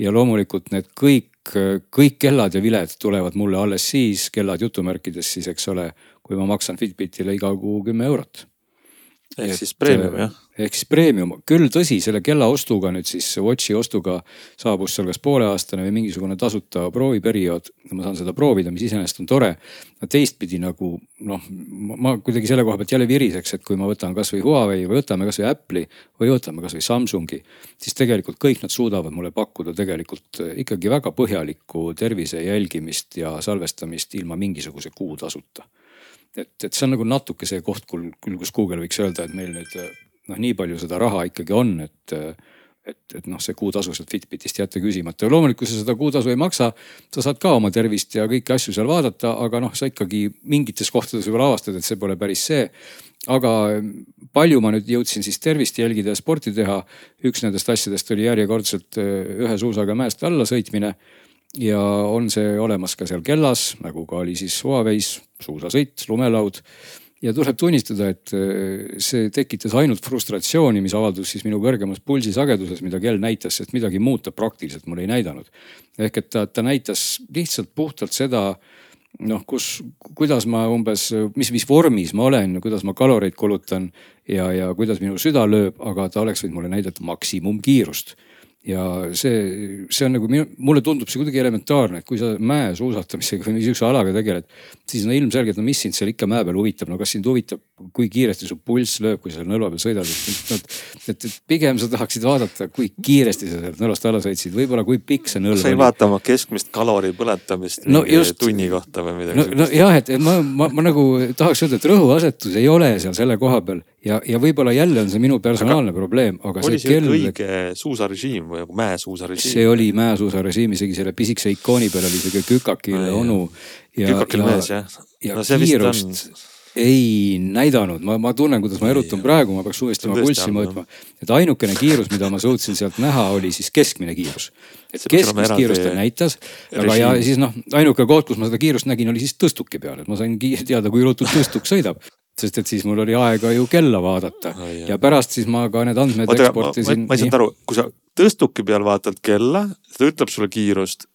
ja loomulikult need kõik kõik kellad ja viled tulevad mulle alles siis, kellad jutumärkides siis, eks ole, kui ma maksan Fitbitile iga kuu kümme eurot ehk siis premium jah? Ehk siis premium, küll tõsi, selle kella ostuga nüüd siis Watchi ostuga saabus seal kas pooleaastane või mingisugune tasuta prooviperiood. ma saan seda proovida, mis iseenesest on tore. teistpidi nagu noh, ma kuidagi selle koha pealt jälle viriseks, et kui ma võtan kasvõi Huawei või võtame kasvõi Apple'i või võtame kasvõi Samsungi. siis tegelikult kõik nad suudavad mulle pakkuda tegelikult ikkagi väga põhjalikku tervise jälgimist ja salvestamist ilma mingisuguse kuutasuta et, et see on nagu natuke see koht, küll, kus Google võiks öelda, et meil nüüd noh, nii palju seda raha ikkagi on, et et, et noh, see kuutasu sealt Fitbitist jätta küsimata ja loomulikult, sa seda kuutasu ei maksa, sa saad ka oma tervist ja kõiki asju seal vaadata, aga noh, sa ikkagi mingites kohtades võib-olla avastad, et see pole päris see. aga palju ma nüüd jõudsin siis tervist jälgida ja sporti teha. üks nendest asjadest oli järjekordselt ühe suusaga mäest alla sõitmine ja on see olemas ka seal kellas, nagu ka oli siis Huawei's suusasõit, lumelaud ja tuleb tunnistada, et äh, see tekitas ainult frustratsiooni, mis avaldus siis minu kõrgemas pulsisageduses, mida kell näitas, sest midagi muud ta praktiliselt mulle ei näidanud. ehk et ta, ta näitas lihtsalt puhtalt seda noh, kus, kuidas ma umbes, mis, mis vormis ma olen, kuidas ma kaloreid kulutan ja, ja kuidas minu süda lööb, aga ta oleks võinud mulle näidata maksimumkiirust ja see, see on nagu minu, mulle tundub see kuidagi elementaarne, et kui sa mäesuusatamisega või niisuguse alaga tegeled, siis no ilmselgelt, no mis sind seal ikka mäe peal huvitab, no kas sind huvitab, kui kiiresti su pulss lööb, kui sa seal nõlva peal sõidad, et, et, et pigem sa tahaksid vaadata, kui kiiresti sa sealt nõlvast alla sõitsid, võib-olla kui pikk see nõlv sa ei vaata oma keskmist kalori põletamist no just, tunni kohta või midagi no, no jah, et ma, ma, ma nagu tahaks öelda, et rõhuasetus ei ole seal selle koha peal ja, ja võib-olla jälle on see minu personaalne aga probleem, aga oli see kell. õige suusarežiim või nagu mäesuusarežiim? see oli mäesuusarežiim, isegi selle pisikese ikooni peal oli sihuke kükakil Aa, onu. kükakil mees jah. ja no, kiirust on... ei näidanud, ma, ma tunnen, kuidas ma erutan praegu, ma peaks uuesti oma pulssi mõõtma. et ainukene kiirus, mida ma suutsin sealt näha, oli siis keskmine kiirus. et keskmist kiirust ta näitas, aga ja siis noh, ainuke koht, kus ma seda kiirust nägin, oli siis tõstuki peal, et ma sain teada, kui ruttu tõstuk sõidab sest et siis mul oli aega ju kella vaadata oh, ja pärast siis ma ka need andmed Oota, eksportisin. ma ei saanud aru, kui sa tõstuki peal vaatad kella, ta ütleb sulle kiirust.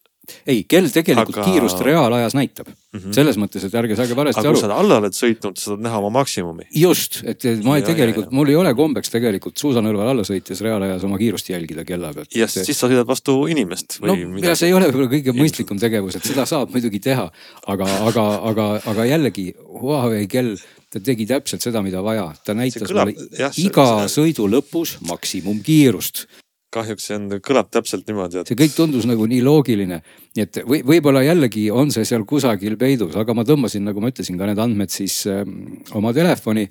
Ei, kell tegelikult aga... kiirust reaalajas näitab mm. -hmm. selles mõttes, et ärge saage valesti aga aru. kui sa alla oled sõitnud, sa saad näha oma maksimumi. just, et ma ja, tegelikult, mul ei ole kombeks tegelikult suusanõlval alla sõites reaalajas oma kiirust jälgida kella pealt. ja siis sa sõidad vastu inimest või no, midagi. see ei ole võib-olla kõige mõistlikum tegevus, et seda saab muidugi teha, aga, aga, aga, aga jällegi Huawei kell ta tegi täpselt seda, mida vaja, ta näitas kõlab, mulle jah, iga see... sõidu lõpus maksimumkiirust kahjuks see on, kõlab täpselt niimoodi, et. see kõik tundus nagu nii loogiline, nii et või võib-olla jällegi on see seal kusagil peidus, aga ma tõmbasin, nagu ma ütlesin, ka need andmed siis äh, oma telefoni,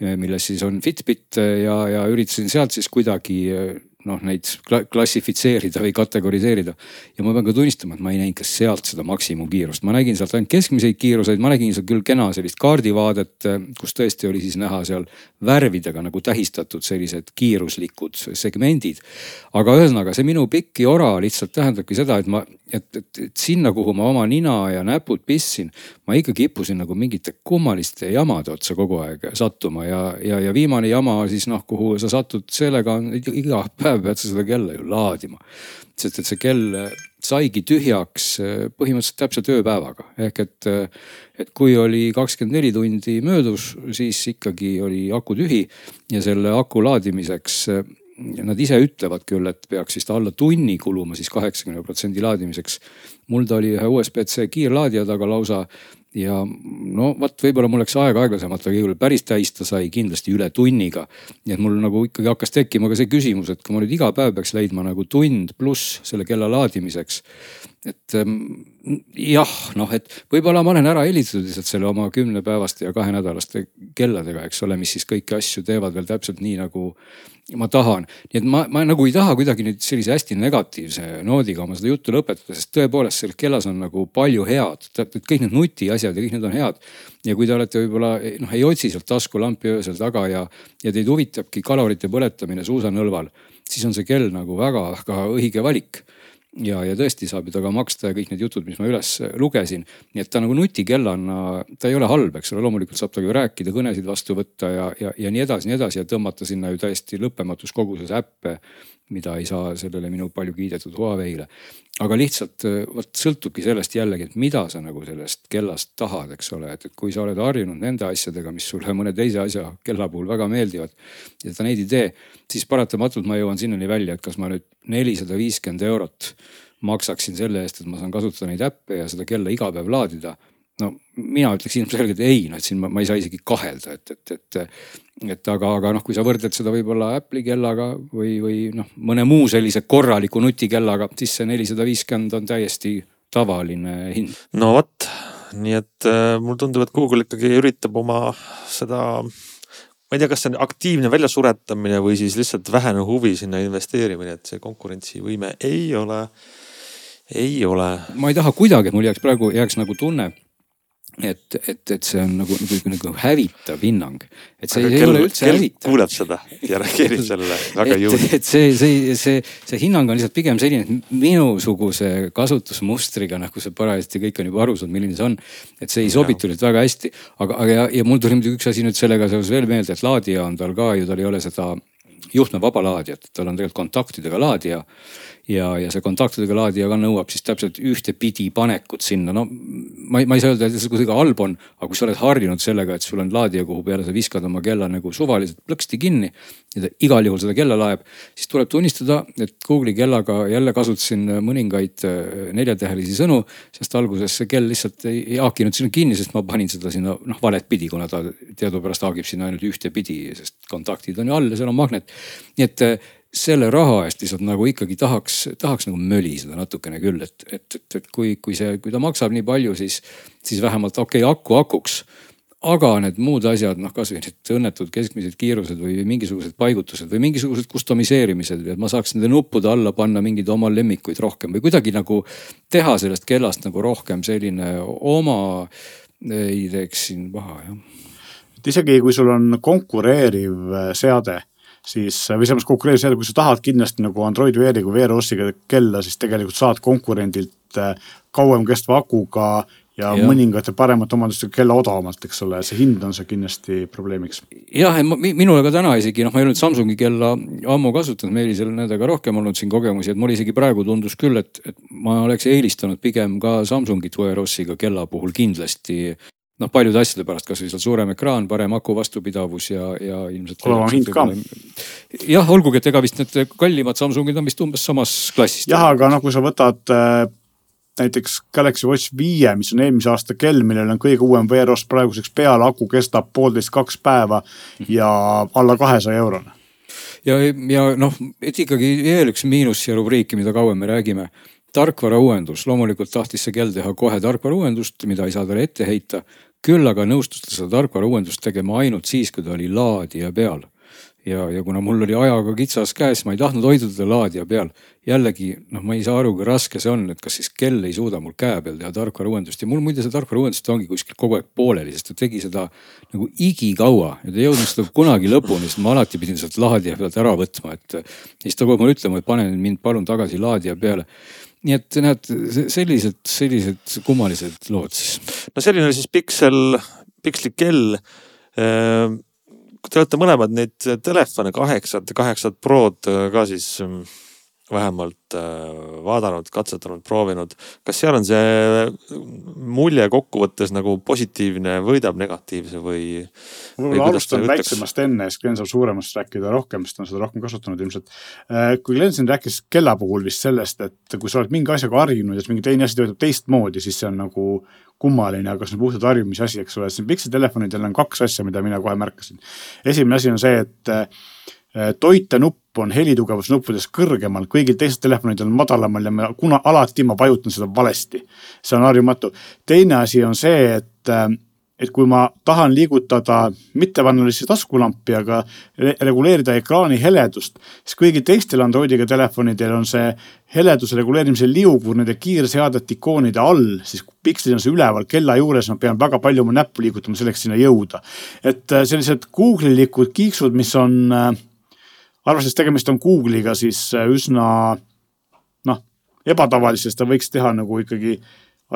milles siis on Fitbit ja, ja üritasin sealt siis kuidagi äh, noh, neid klassifitseerida või kategoriseerida. ja ma pean ka tunnistama, et ma ei näinud ka sealt seda maksimumkiirust, ma nägin sealt ainult keskmiseid kiiruseid, ma nägin seal küll kena sellist kaardivaadet, kus tõesti oli siis näha seal värvidega nagu tähistatud sellised kiiruslikud segmendid. aga ühesõnaga see minu pikk jora lihtsalt tähendabki seda, et ma, et, et, et sinna, kuhu ma oma nina ja näpud pistsin, ma ikka kippusin nagu mingite kummaliste jamade otsa kogu aeg sattuma ja, ja, ja viimane jama siis noh, kuhu sa satud, sellega on iga päev päev pead sa seda kella ju laadima. sest et see kell saigi tühjaks eh, põhimõtteliselt täpselt ööpäevaga ehk et, eh, et kui oli kakskümmend neli tundi möödus, siis ikkagi oli aku tühi ja selle aku laadimiseks Nad ise ütlevad küll, et peaks vist alla tunni kuluma siis kaheksakümne protsendi laadimiseks. mul ta oli ühe USB-C kiirlaadija taga lausa ja no vot, võib-olla mul läks aega aeglasemalt, aga igal päris täis ta sai kindlasti üle tunniga. nii et mul nagu ikkagi hakkas tekkima ka see küsimus, et kui ma nüüd iga päev peaks leidma nagu tund pluss selle kella laadimiseks. et ähm, jah, noh, et võib-olla ma olen ära helitatud lihtsalt selle oma kümnepäevaste ja kahenädalaste kelladega, eks ole, mis siis kõiki asju teevad veel täpselt nii nagu ma tahan. nii et ma, ma nagu ei taha kuidagi nüüd sellise hästi negatiivse noodiga oma seda juttu lõpetada, sest tõepoolest selles kellas on nagu palju head. kõik need nutiasjad ja kõik need on head. ja kui te olete võib-olla noh, ei otsi sealt taskulampi öösel taga ja, ja teid huvitabki kalorite põletamine suusanõlval, siis on see kell nagu väga-väga õige valik ja, ja tõesti saab ju temaga maksta ja kõik need jutud, mis ma üles lugesin. nii et ta nagu nutikellana, ta ei ole halb, eks ole, loomulikult saab temaga rääkida, kõnesid vastu võtta ja, ja, ja nii edasi, nii edasi ja tõmmata sinna ju täiesti lõppematus koguses äppe mida ei saa sellele minu palju kiidetud Huawei'le. aga lihtsalt vot sõltubki sellest jällegi, et mida sa nagu sellest kellast tahad, eks ole, et, et kui sa oled harjunud nende asjadega, mis sulle mõne teise asja kella puhul väga meeldivad ja sa neid ei tee, siis paratamatult ma jõuan sinnani välja, et kas ma nüüd nelisada viiskümmend eurot maksaksin selle eest, et ma saan kasutada neid äppe ja seda kella iga päev laadida no mina ütleks ilmselgelt ei, noh et siin ma, ma ei saa isegi kahelda, et, et, et. et aga, aga noh, kui sa võrdled seda võib-olla Apple'i kellaga või, või noh, mõne muu sellise korraliku nutikellaga, siis see nelisada viiskümmend on täiesti tavaline hind. no vot, nii et äh, mulle tundub, et Google ikkagi üritab oma seda ma ei tea, kas see on aktiivne väljasuretamine või siis lihtsalt vähene huvi sinna investeerimine, et see konkurentsivõime ei ole, ei ole. ma ei taha kuidagi, et mul jääks praegu, jääks nagu tunne et, et, et see on nagu, nagu, nagu hävitav hinnang. et see Aga ei kell- ole üldse hävitav. kuuleb seda ja reageerib (laughs) sellele väga jõuliselt. et see, see, see, see hinnang on lihtsalt pigem selline, et minusuguse kasutusmustriga, nagu see parajasti kõik on juba aru saanud, milline see on. et see ei sobitu nüüd väga hästi, aga, aga ja, ja mul tuli muidugi üks asi nüüd sellega seoses veel meelde, et laadija on tal ka ju, tal ei ole seda juhtmevaba laadijat, tal on tegelikult kontaktidega laadija ja, ja see kontaktidega laadija ka nõuab siis täpselt ühtepidi panekut sinna, no ma ei, ma ei saa öelda, et see kuidagi halb on, aga kui sa oled harjunud sellega, et sul on laadija, kuhu peale sa viskad oma kella nagu suvaliselt plõksti kinni ja ta igal juhul seda kella laeb, siis tuleb tunnistada, et Google'i kellaga jälle kasutasin mõningaid äh, neljatähelisi sõnu, sest alguses see kell lihtsalt ei, ei haakinud sinna kinni, sest ma panin seda sinna noh valet pidi, kuna ta teadupärast haagib sinna ainult ühtepidi, sest kontaktid on ju all ja seal on magnet. nii et äh, selle raha eest lihtsalt nagu ikkagi tahaks, tahaks nagu möliseda natukene küll, et, et, et, et kui, kui see, kui ta maksab nii palju, siis, siis vähemalt okei okay,, aku akuks aga need muud asjad, noh kasvõi need õnnetud keskmised kiirused või mingisugused paigutused või mingisugused customiseerimised, et ma saaks nende nuppude alla panna mingeid oma lemmikuid rohkem või kuidagi nagu teha sellest kellast nagu rohkem selline oma, ei teeks siin paha jah. et isegi kui sul on konkureeriv äh, seade, siis või selles mõttes konkureeriv seade, kui sa tahad kindlasti nagu Android Weari kui VROS-iga kella, siis tegelikult saad konkurendilt äh, kauem kestva akuga ja, ja. mõningate paremate omandustega kella odavamalt, eks ole, see hind on see kindlasti probleemiks. jah, minule ka täna isegi noh, ma ei ole nüüd Samsungi kella ammu kasutanud, Meelisel on nendega rohkem olnud siin kogemusi, et mul isegi praegu tundus küll, et, et ma oleks eelistanud pigem ka Samsungit Wear OS-iga kella puhul kindlasti noh, paljude asjade pärast, kasvõi seal suurem ekraan, parem aku vastupidavus ja, ja ilmselt. Odavam hind ka. jah, olgugi, et ega vist need kallimad Samsungid on vist umbes samas klassis. jah, aga noh, kui sa võtad äh, näiteks Galaxy Watch viie, mis on eelmise aasta kell, millel on kõige uuem VROS praeguseks peal, aku kestab poolteist, kaks päeva ja alla kahesaja eurone. ja, ja noh, et ikkagi veel üks miinus siia rubriiki, mida kauem me räägime. tarkvarauuendus, loomulikult tahtis see kell teha kohe tarkvarauuendust, mida ei saa talle ette heita. küll aga nõustus ta seda tarkvarauuendust tegema ainult siis, kui ta oli laadija peal. ja, ja kuna mul oli ajaga kitsas käes, ma ei tahtnud hoida teda laadija peal. jällegi noh, ma ei saa aru, kui raske see on, et kas siis kell ei suuda mul käe peal teha tarkvarauuendust ja mul muide see tarkvarauuendus ongi kuskil kogu aeg pooleli, sest ta tegi seda nagu igikaua ja ta ei jõudnud seda kunagi lõpuni, sest ma alati pidin sealt laadija pealt ära võtma, et. siis ta kogu aeg mulle ütlema, et pane mind palun tagasi laadija peale. Nii et näed, sellised, sellised kummalised lood siis. no selline oli siis Pixel, Pixli kell. kui te olete mõlemad neid telefone kaheksat ja kaheksat Prod ka siis mm, vähemalt äh, vaadanud, katsetanud, proovinud, kas seal on see mulje kokkuvõttes nagu positiivne võidab negatiivse või? Või võib-olla alustan väiksemast enne, siis Glen saab suuremast rääkida rohkem, sest ta on seda rohkem kasutanud ilmselt. kui Glen siin rääkis kella puhul vist sellest, et kui sa oled mingi asjaga harjunud ja siis mingi teine asi töötab teistmoodi, siis see on nagu kummaline, aga see on puhtalt harjumise asi, eks ole, siin Pixel telefonidel on kaks asja, mida mina kohe märkasin. esimene asi on see, et äh, toitenupp on helitugevusnuppudes kõrgemal, kõigil teistel telefonidel on madalamal ja ma kuna alati ma vajutan seda valesti. see on harjumatu. teine asi on see, et äh, et kui ma tahan liigutada mitte panna lihtsalt taskulampi, aga re reguleerida ekraani heledust, siis kõigil teistel Androidiga telefonidel on see heleduse reguleerimise liugur nende kiirseadete ikoonide all, siis pikslil on see üleval kella juures, ma pean väga palju oma näppu liigutama selleks sinna jõuda. et äh, sellised Google'ilikud kiiksud, mis on äh, arvestades tegemist on Google'iga, siis äh, üsna noh, ebatavalisest ta võiks teha nagu ikkagi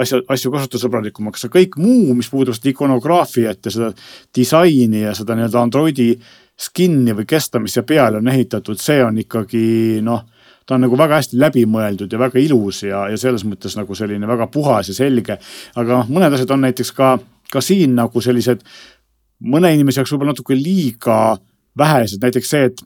asja, asju kasutussõbralikumaks, aga kõik muu, mis puudutab ikonograafiat ja seda disaini ja seda nii-öelda Androidi skin'i või kesta, mis siia peale on ehitatud, see on ikkagi noh, ta on nagu väga hästi läbimõeldud ja väga ilus ja, ja selles mõttes nagu selline väga puhas ja selge. aga noh, mõned asjad on näiteks ka, ka siin nagu sellised mõne inimese jaoks võib-olla natuke liiga vähesed, näiteks see, et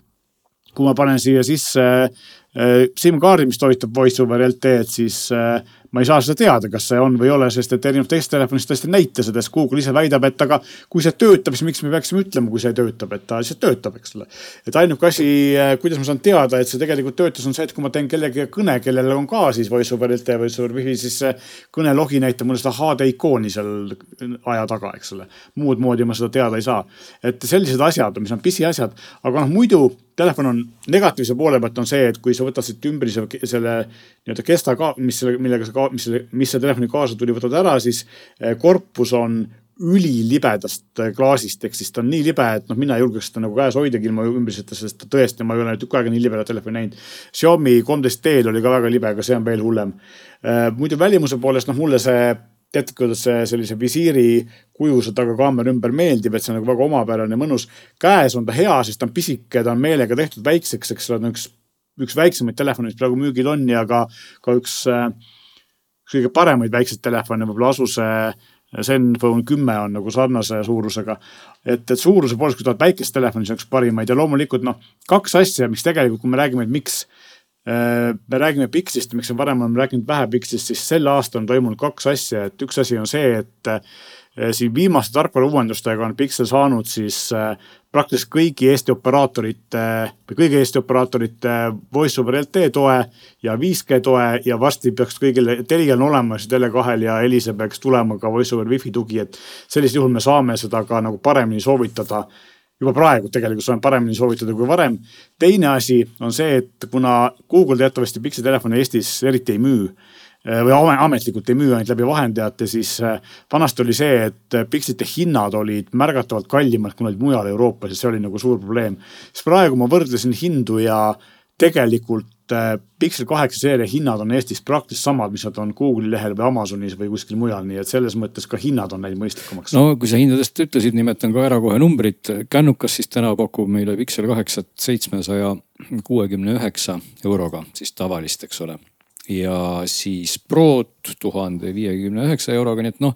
kui ma panen siia sisse äh, SIM-kaardi, mis toetab voice over LTE-d, siis äh, ma ei saa seda teada, kas see on või ei ole, sest et erinevalt teistest telefonist tõesti ei näita seda, sest Google ise väidab, et aga kui see töötab, siis miks me peaksime ütlema, kui see töötab, et ta lihtsalt töötab, eks ole. et ainuke asi, kuidas ma saan teada, et see tegelikult töötas, on see, et kui ma teen kellegagi kõne, kellel on ka siis voice over LTE, voice over wifi, siis see kõnelogi näitab mulle seda HD ikooni seal aja taga, eks ole. muud moodi ma seda teada ei saa. et sellised asjad, mis on pisiasjad, aga noh, muidu telefon on negatiivse poole pealt on see, et kui sa võtad siit ümbrise selle nii-öelda kesta ka, mis selle, millega sa, mis selle, mis selle telefoni kaasa tuli, võtad ära, siis eh, korpus on ülilibedast eh, klaasist, ehk siis ta on nii libe, et noh, mina ei julgeks seda nagu käes hoidagi ilma ümbriseta, sest tõesti, ma ei ole tükk aega nii libedat telefoni näinud. Xiaomi 13T-l oli ka väga libe, aga see on veel hullem. muidu välimuse poolest, noh mulle see teate, kuidas see sellise visiiri kujuse taga kaamera ümber meeldib, et see on nagu väga omapärane mõnus. käes on ta hea, sest ta on pisike, ta on meelega tehtud väikseks, eks ole, üks, üks väiksemaid telefone, mis praegu müügil on ja ka, ka üks, üks kõige paremaid väikseid telefone, võib-olla Asuse Zenfone kümme on nagu sarnase suurusega. et, et suuruse poolest, kui tahad väikest telefoni, see on üks parimaid ja loomulikult noh, kaks asja, mis tegelikult, kui me räägime, et miks me räägime Pixist, miks me varem oleme rääkinud vähe Pixist, siis sel aastal on toimunud kaks asja, et üks asi on see, et äh, siin viimaste tarkvarauuendustega on Pixel saanud siis äh, praktiliselt kõigi Eesti operaatorite või kõigi Eesti operaatorite voice over LTE toe ja 5G toe ja varsti peaks kõigil Telial on olemas Tele2-l ja Elisel peaks tulema ka voice over wifi tugi, et sellisel juhul me saame seda ka nagu paremini soovitada juba praegu tegelikult saame paremini soovitada kui varem. teine asi on see, et kuna Google teatavasti Pixi telefone Eestis eriti ei müü eh, või ametlikult ei müü, ainult läbi vahendajate, siis eh, vanasti oli see, et Pixite hinnad olid märgatavalt kallimad, kui olid mujal Euroopas ja see oli nagu suur probleem. siis praegu ma võrdlesin hindu ja tegelikult äh, Pixel kaheksa seeria hinnad on Eestis praktiliselt samad, mis nad on Google'i lehel või Amazonis või kuskil mujal, nii et selles mõttes ka hinnad on läinud mõistlikumaks. no kui sa hindadest ütlesid, nimetan ka ära kohe numbrid. kännukas siis täna pakub meile Pixel kaheksat seitsmesaja kuuekümne üheksa euroga, siis tavalist, eks ole ja siis Prod tuhande viiekümne üheksa euroga, nii et noh,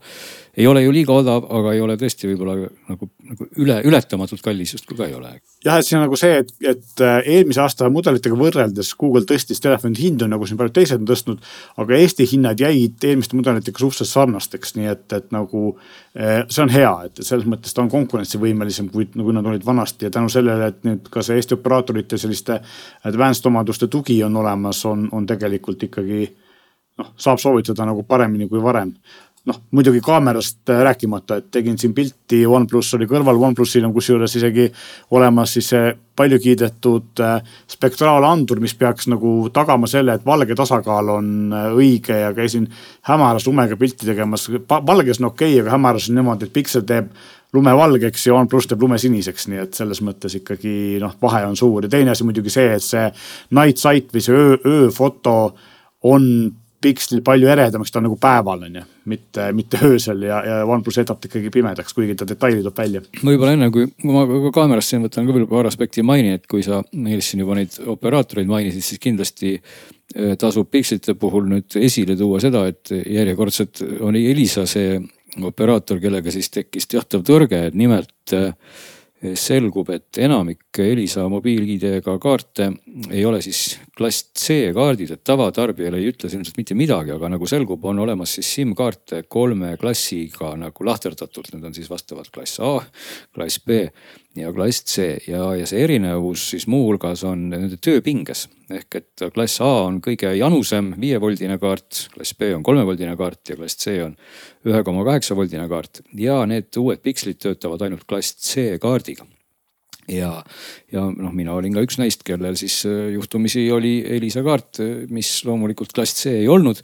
ei ole ju liiga odav, aga ei ole tõesti võib-olla nagu, nagu üle, ületamatult kallis justkui ka ei ole. jah, et see on nagu see, et, et äh, eelmise aasta mudelitega võrreldes Google tõstis telefonide hindu nagu siin paljud teised on tõstnud. aga Eesti hinnad jäid eelmiste mudelitega suhteliselt sarnasteks, nii et, et nagu äh, see on hea, et selles mõttes ta on konkurentsivõimelisem, kui, kui nad olid vanasti ja tänu sellele, et nüüd ka see Eesti operaatorite selliste advanced omaduste tugi on olemas, on, on tegelikult ikkagi noh, saab soovitada nagu paremini kui varem noh, muidugi kaamerast äh, rääkimata, et tegin siin pilti, OnePlus oli kõrval, OnePlusil on kusjuures isegi olemas siis see palju kiidetud äh, spektraalandur, mis peaks nagu tagama selle, et valge tasakaal on äh, õige ja käisin hämaras lumega pilti tegemas. valges on okei okay,, aga hämaras on niimoodi, et Pixel teeb lume valgeks ja OnePlus teeb lume siniseks, nii et selles mõttes ikkagi noh, vahe on suur ja teine asi muidugi see, et see night sight või see öö, ööfoto on pikslil palju eredamaks, ta on nagu päeval on ju, mitte, mitte öösel ja, ja OnePlus jätab ta ikkagi pimedaks, kuigi ta detaili toob välja. võib-olla enne kui ma ka kaamerast siin võtan ka veel paar aspekti mainin, et kui sa Meelis siin juba neid operaatoreid mainisid, siis kindlasti äh, tasub pikslite puhul nüüd esile tuua seda, et järjekordselt oli Elisa see operaator, kellega siis tekkis teatav tõrge, et nimelt äh, selgub, et enamik Elisa mobiil-ID-ga kaarte ei ole siis klass C kaardid, et tavatarbijale ei ütle see ilmselt mitte midagi, aga nagu selgub, on olemas siis SIM-kaarte kolme klassiga nagu lahterdatult, need on siis vastavalt klass A, klass B ja klass C. Ja, ja see erinevus siis muuhulgas on nende tööpinges. ehk et klass A on kõige janusem viievoldine kaart, klass B on kolmevoldine kaart ja klass C on ühe koma kaheksa voldine kaart. Ja need uued pikslid töötavad ainult klass C kaardiga ja, ja noh, mina olin ka üks neist, kellel siis äh, juhtumisi oli Elisa kaart, äh, mis loomulikult klass C ei olnud.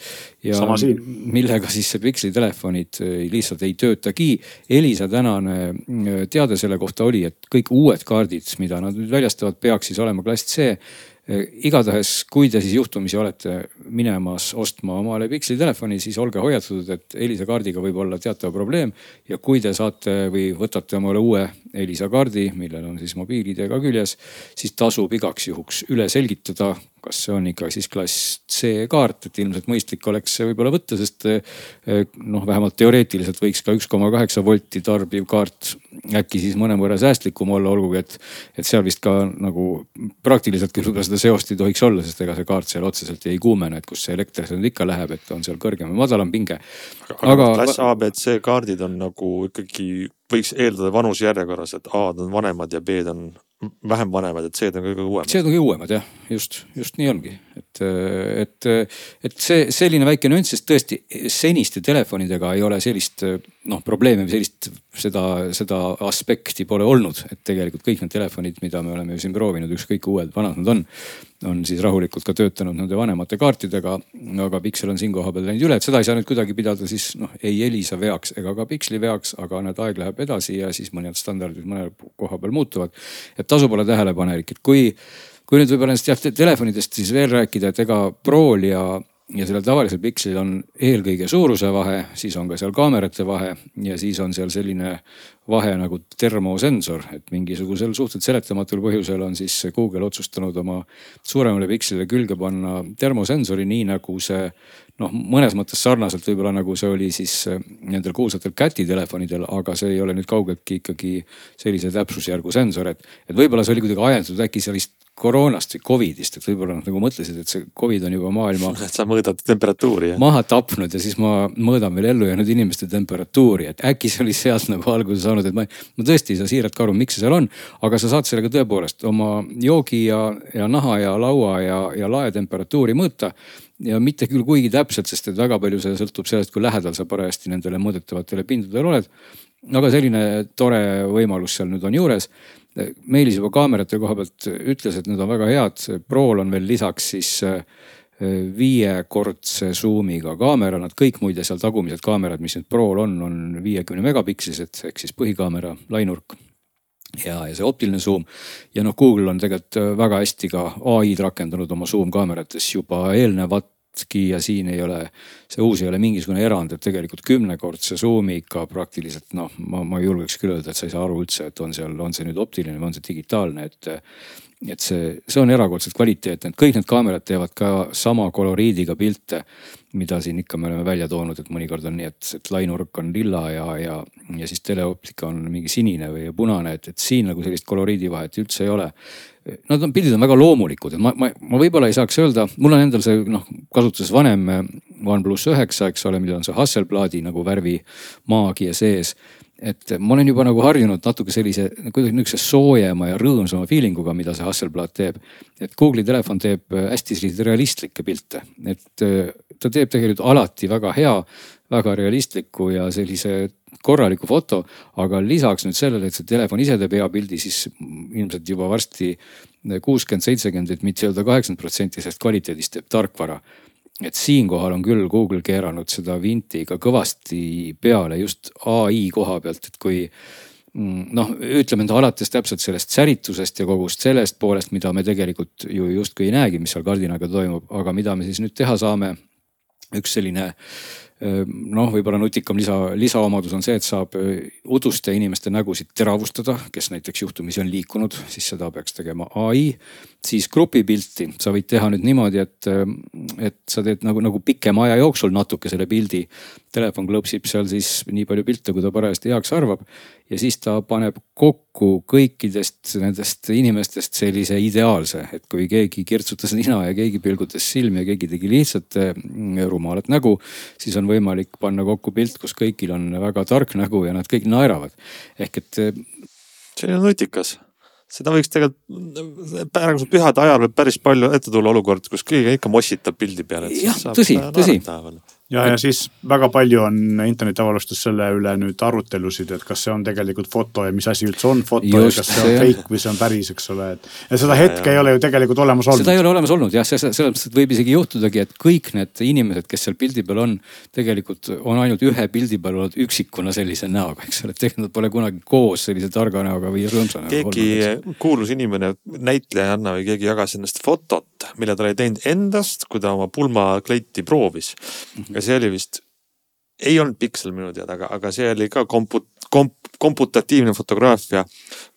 ja millega siis see Pixli telefonid äh, lihtsalt ei töötagi. Elisa tänane teade selle kohta oli, et kõik uued kaardid, mida nad nüüd väljastavad, peaks siis olema klass C igatahes, kui te siis juhtumisi olete minemas ostma omale Pixli telefoni, siis olge hoiatatud, et Elisa kaardiga võib olla teatav probleem. ja kui te saate või võtate omale uue Elisa kaardi, millel on siis mobiil-ID ka küljes, siis tasub igaks juhuks üle selgitada, kas see on ikka siis klass C kaart, et ilmselt mõistlik oleks see võib-olla võtta, sest eh, noh, vähemalt teoreetiliselt võiks ka üks koma kaheksa volti tarbiv kaart äkki siis mõnevõrra säästlikum olla, olgugi et, et seal vist ka nagu praktiliselt küll seda seost ei tohiks olla, sest ega see kaart seal otseselt ei kuumene, et kus see elekter seal ikka läheb, et on seal kõrgem või madalam pinge. aga, aga klass A, B, C kaardid on nagu ikkagi võiks eeldada vanusjärjekorras, et A-d on vanemad ja B-d on vähem vanemad, et C-d on kõige uuemad. C-d on kõige uuemad jah, just, just nii ongi, et et, et, see selline väike nüanss, sest tõesti seniste telefonidega ei ole sellist noh probleemi või sellist, seda, seda aspekti pole olnud, et tegelikult kõik need telefonid, mida me oleme ju siin proovinud, ükskõik kui uued, vanad nad on on siis rahulikult ka töötanud nende vanemate kaartidega. aga Pixel on siin koha peal läinud üle, et seda ei saa nüüd kuidagi pidada siis noh, ei Elisa veaks ega ka Pixli veaks, aga näed, aeg läheb edasi ja siis mõned standardid mõne koha peal muutuvad. et tasub olla tähelepanelik, et kui, kui nüüd võib-olla nendest jah telefonidest siis veel rääkida, et ega Prol ja ja sellel tavalisel pikslil on eelkõige suuruse vahe, siis on ka seal kaamerate vahe ja siis on seal selline vahe nagu termosensor, et mingisugusel suhteliselt seletamatul põhjusel on siis Google otsustanud oma suuremale pikslile külge panna termosensori, nii nagu see noh, mõnes mõttes sarnaselt võib-olla nagu see oli siis nendel kuulsatel Käti telefonidel, aga see ei ole nüüd kaugeltki ikkagi sellise täpsusjärgu sensor, et, et võib-olla see oli kuidagi ajendatud äkki sellist koroonast või Covidist, et võib-olla nad nagu mõtlesid, et see Covid on juba maailma. (laughs) sa mõõdad temperatuuri maha tapnud ja siis ma mõõdan veel ellujäänud inimeste temperatuuri, et äkki see oli sealt nagu alguse saanud, et ma, ma tõesti ei saa siiralt ka aru, miks see seal on. aga sa saad sellega tõepoolest oma joogi ja, ja naha ja laua ja, ja lae temperatuuri mõõta ja mitte küll kuigi täpselt, sest et väga palju see sõltub sellest, kui lähedal sa parajasti nendele mõõdetavatele pindadele oled. aga selline tore võimalus seal nüüd on juures Meelis juba kaamerate koha pealt ütles, et need on väga head. Prol on veel lisaks siis äh, viiekordse zoom'iga kaamera, nad kõik muide seal tagumised kaamerad, mis nüüd Prol on, on viiekümne megapikslised ehk siis põhikaamera lainurk ja, ja see optiline zoom. ja noh, Google on tegelikult väga hästi ka ai-d rakendanud oma zoom kaamerates juba eelnevat ja siin ei ole, see uus ei ole mingisugune erand, et tegelikult kümnekordse zoom'iga praktiliselt noh, ma, ma julgeks küll öelda, et sa ei saa aru üldse, et on seal, on see nüüd optiline või on see digitaalne, et. et see, see on erakordselt kvaliteetne, et kõik need kaamerad teevad ka sama koloriidiga pilte mida siin ikka me oleme välja toonud, et mõnikord on nii, et, et lainurk on lilla ja, ja, ja siis teleoptika on mingi sinine või punane, et, et siin nagu sellist koloriidivahet üldse ei ole. Nad on, pildid on väga loomulikud, et ma, ma, ma võib-olla ei saaks öelda, mul on endal see noh, kasutuses vanem OnePlus üheksa, eks ole, millel on see Hasselbladi nagu värvimaagia sees et ma olen juba nagu harjunud natuke sellise kuidagi niisuguse soojema ja rõõmsama feeling uga, mida see Hasselblad teeb. et Google'i telefon teeb hästi selliseid realistlikke pilte, et äh, ta teeb tegelikult alati väga hea, väga realistliku ja sellise korraliku foto. aga lisaks nüüd sellele, et see telefon ise teeb hea pildi, siis ilmselt juba varsti kuuskümmend, seitsekümmend, et mitte öelda kaheksakümmend protsenti sellest kvaliteedist teeb tarkvara et siinkohal on küll Google keeranud seda vinti ka kõvasti peale just ai koha pealt, et kui mm, noh, ütleme nüüd alates täpselt sellest säritusest ja kogust sellest poolest, mida me tegelikult ju justkui ei näegi, mis seal kardinaga toimub, aga mida me siis nüüd teha saame. üks selline noh, võib-olla nutikam lisa, lisaomadus on see, et saab uduste inimeste nägusid teravustada, kes näiteks juhtumisi on liikunud, siis seda peaks tegema ai. siis grupipilti sa võid teha nüüd niimoodi, et, ehm, et sa teed nagu, nagu pikema aja jooksul natuke selle pildi. Telefon klõpsib seal siis nii palju pilte, kui ta parajasti heaks arvab ja siis ta paneb kokku kõikidest nendest inimestest sellise ideaalse, et kui keegi kirtsutas nina ja keegi pilgutas silmi ja keegi tegi lihtsalt mm, rumalat nägu, siis on võimalik panna kokku pilt, kus kõigil on väga tark nägu ja nad kõik naeravad. ehk et. see on nutikas seda võiks tegelikult praegusel pühade ajal võib päris palju ette tulla olukord, kus keegi ikka mossitab pildi peale. jah, tõsi, tõsi ja, ja siis väga palju on internetiavalustes selle üle nüüd arutelusid, et kas see on tegelikult foto ja mis asi üldse on foto Just, ja kas see on fake või see on päris, eks ole, et. ja seda hetke ei ole ju tegelikult olemas olnud. seda ei ole olemas olnud jah, selles mõttes, et võib isegi juhtudagi, et kõik need inimesed, kes seal pildi peal on, tegelikult on ainult ühe pildi peal olnud üksikuna sellise näoga, eks ole, et tegelikult nad pole kunagi koos sellise targa näoga või rõõmsa näoga. keegi kuulus inimene, näitlejanna või keegi jagas ennast fotot, mille ta oli teinud endast, kui ta oma pulmakleiti proovis mm. -hmm see oli vist, ei olnud piksel minu teada, aga, aga see oli ka komput-, komp-, komputatiivne fotograafia,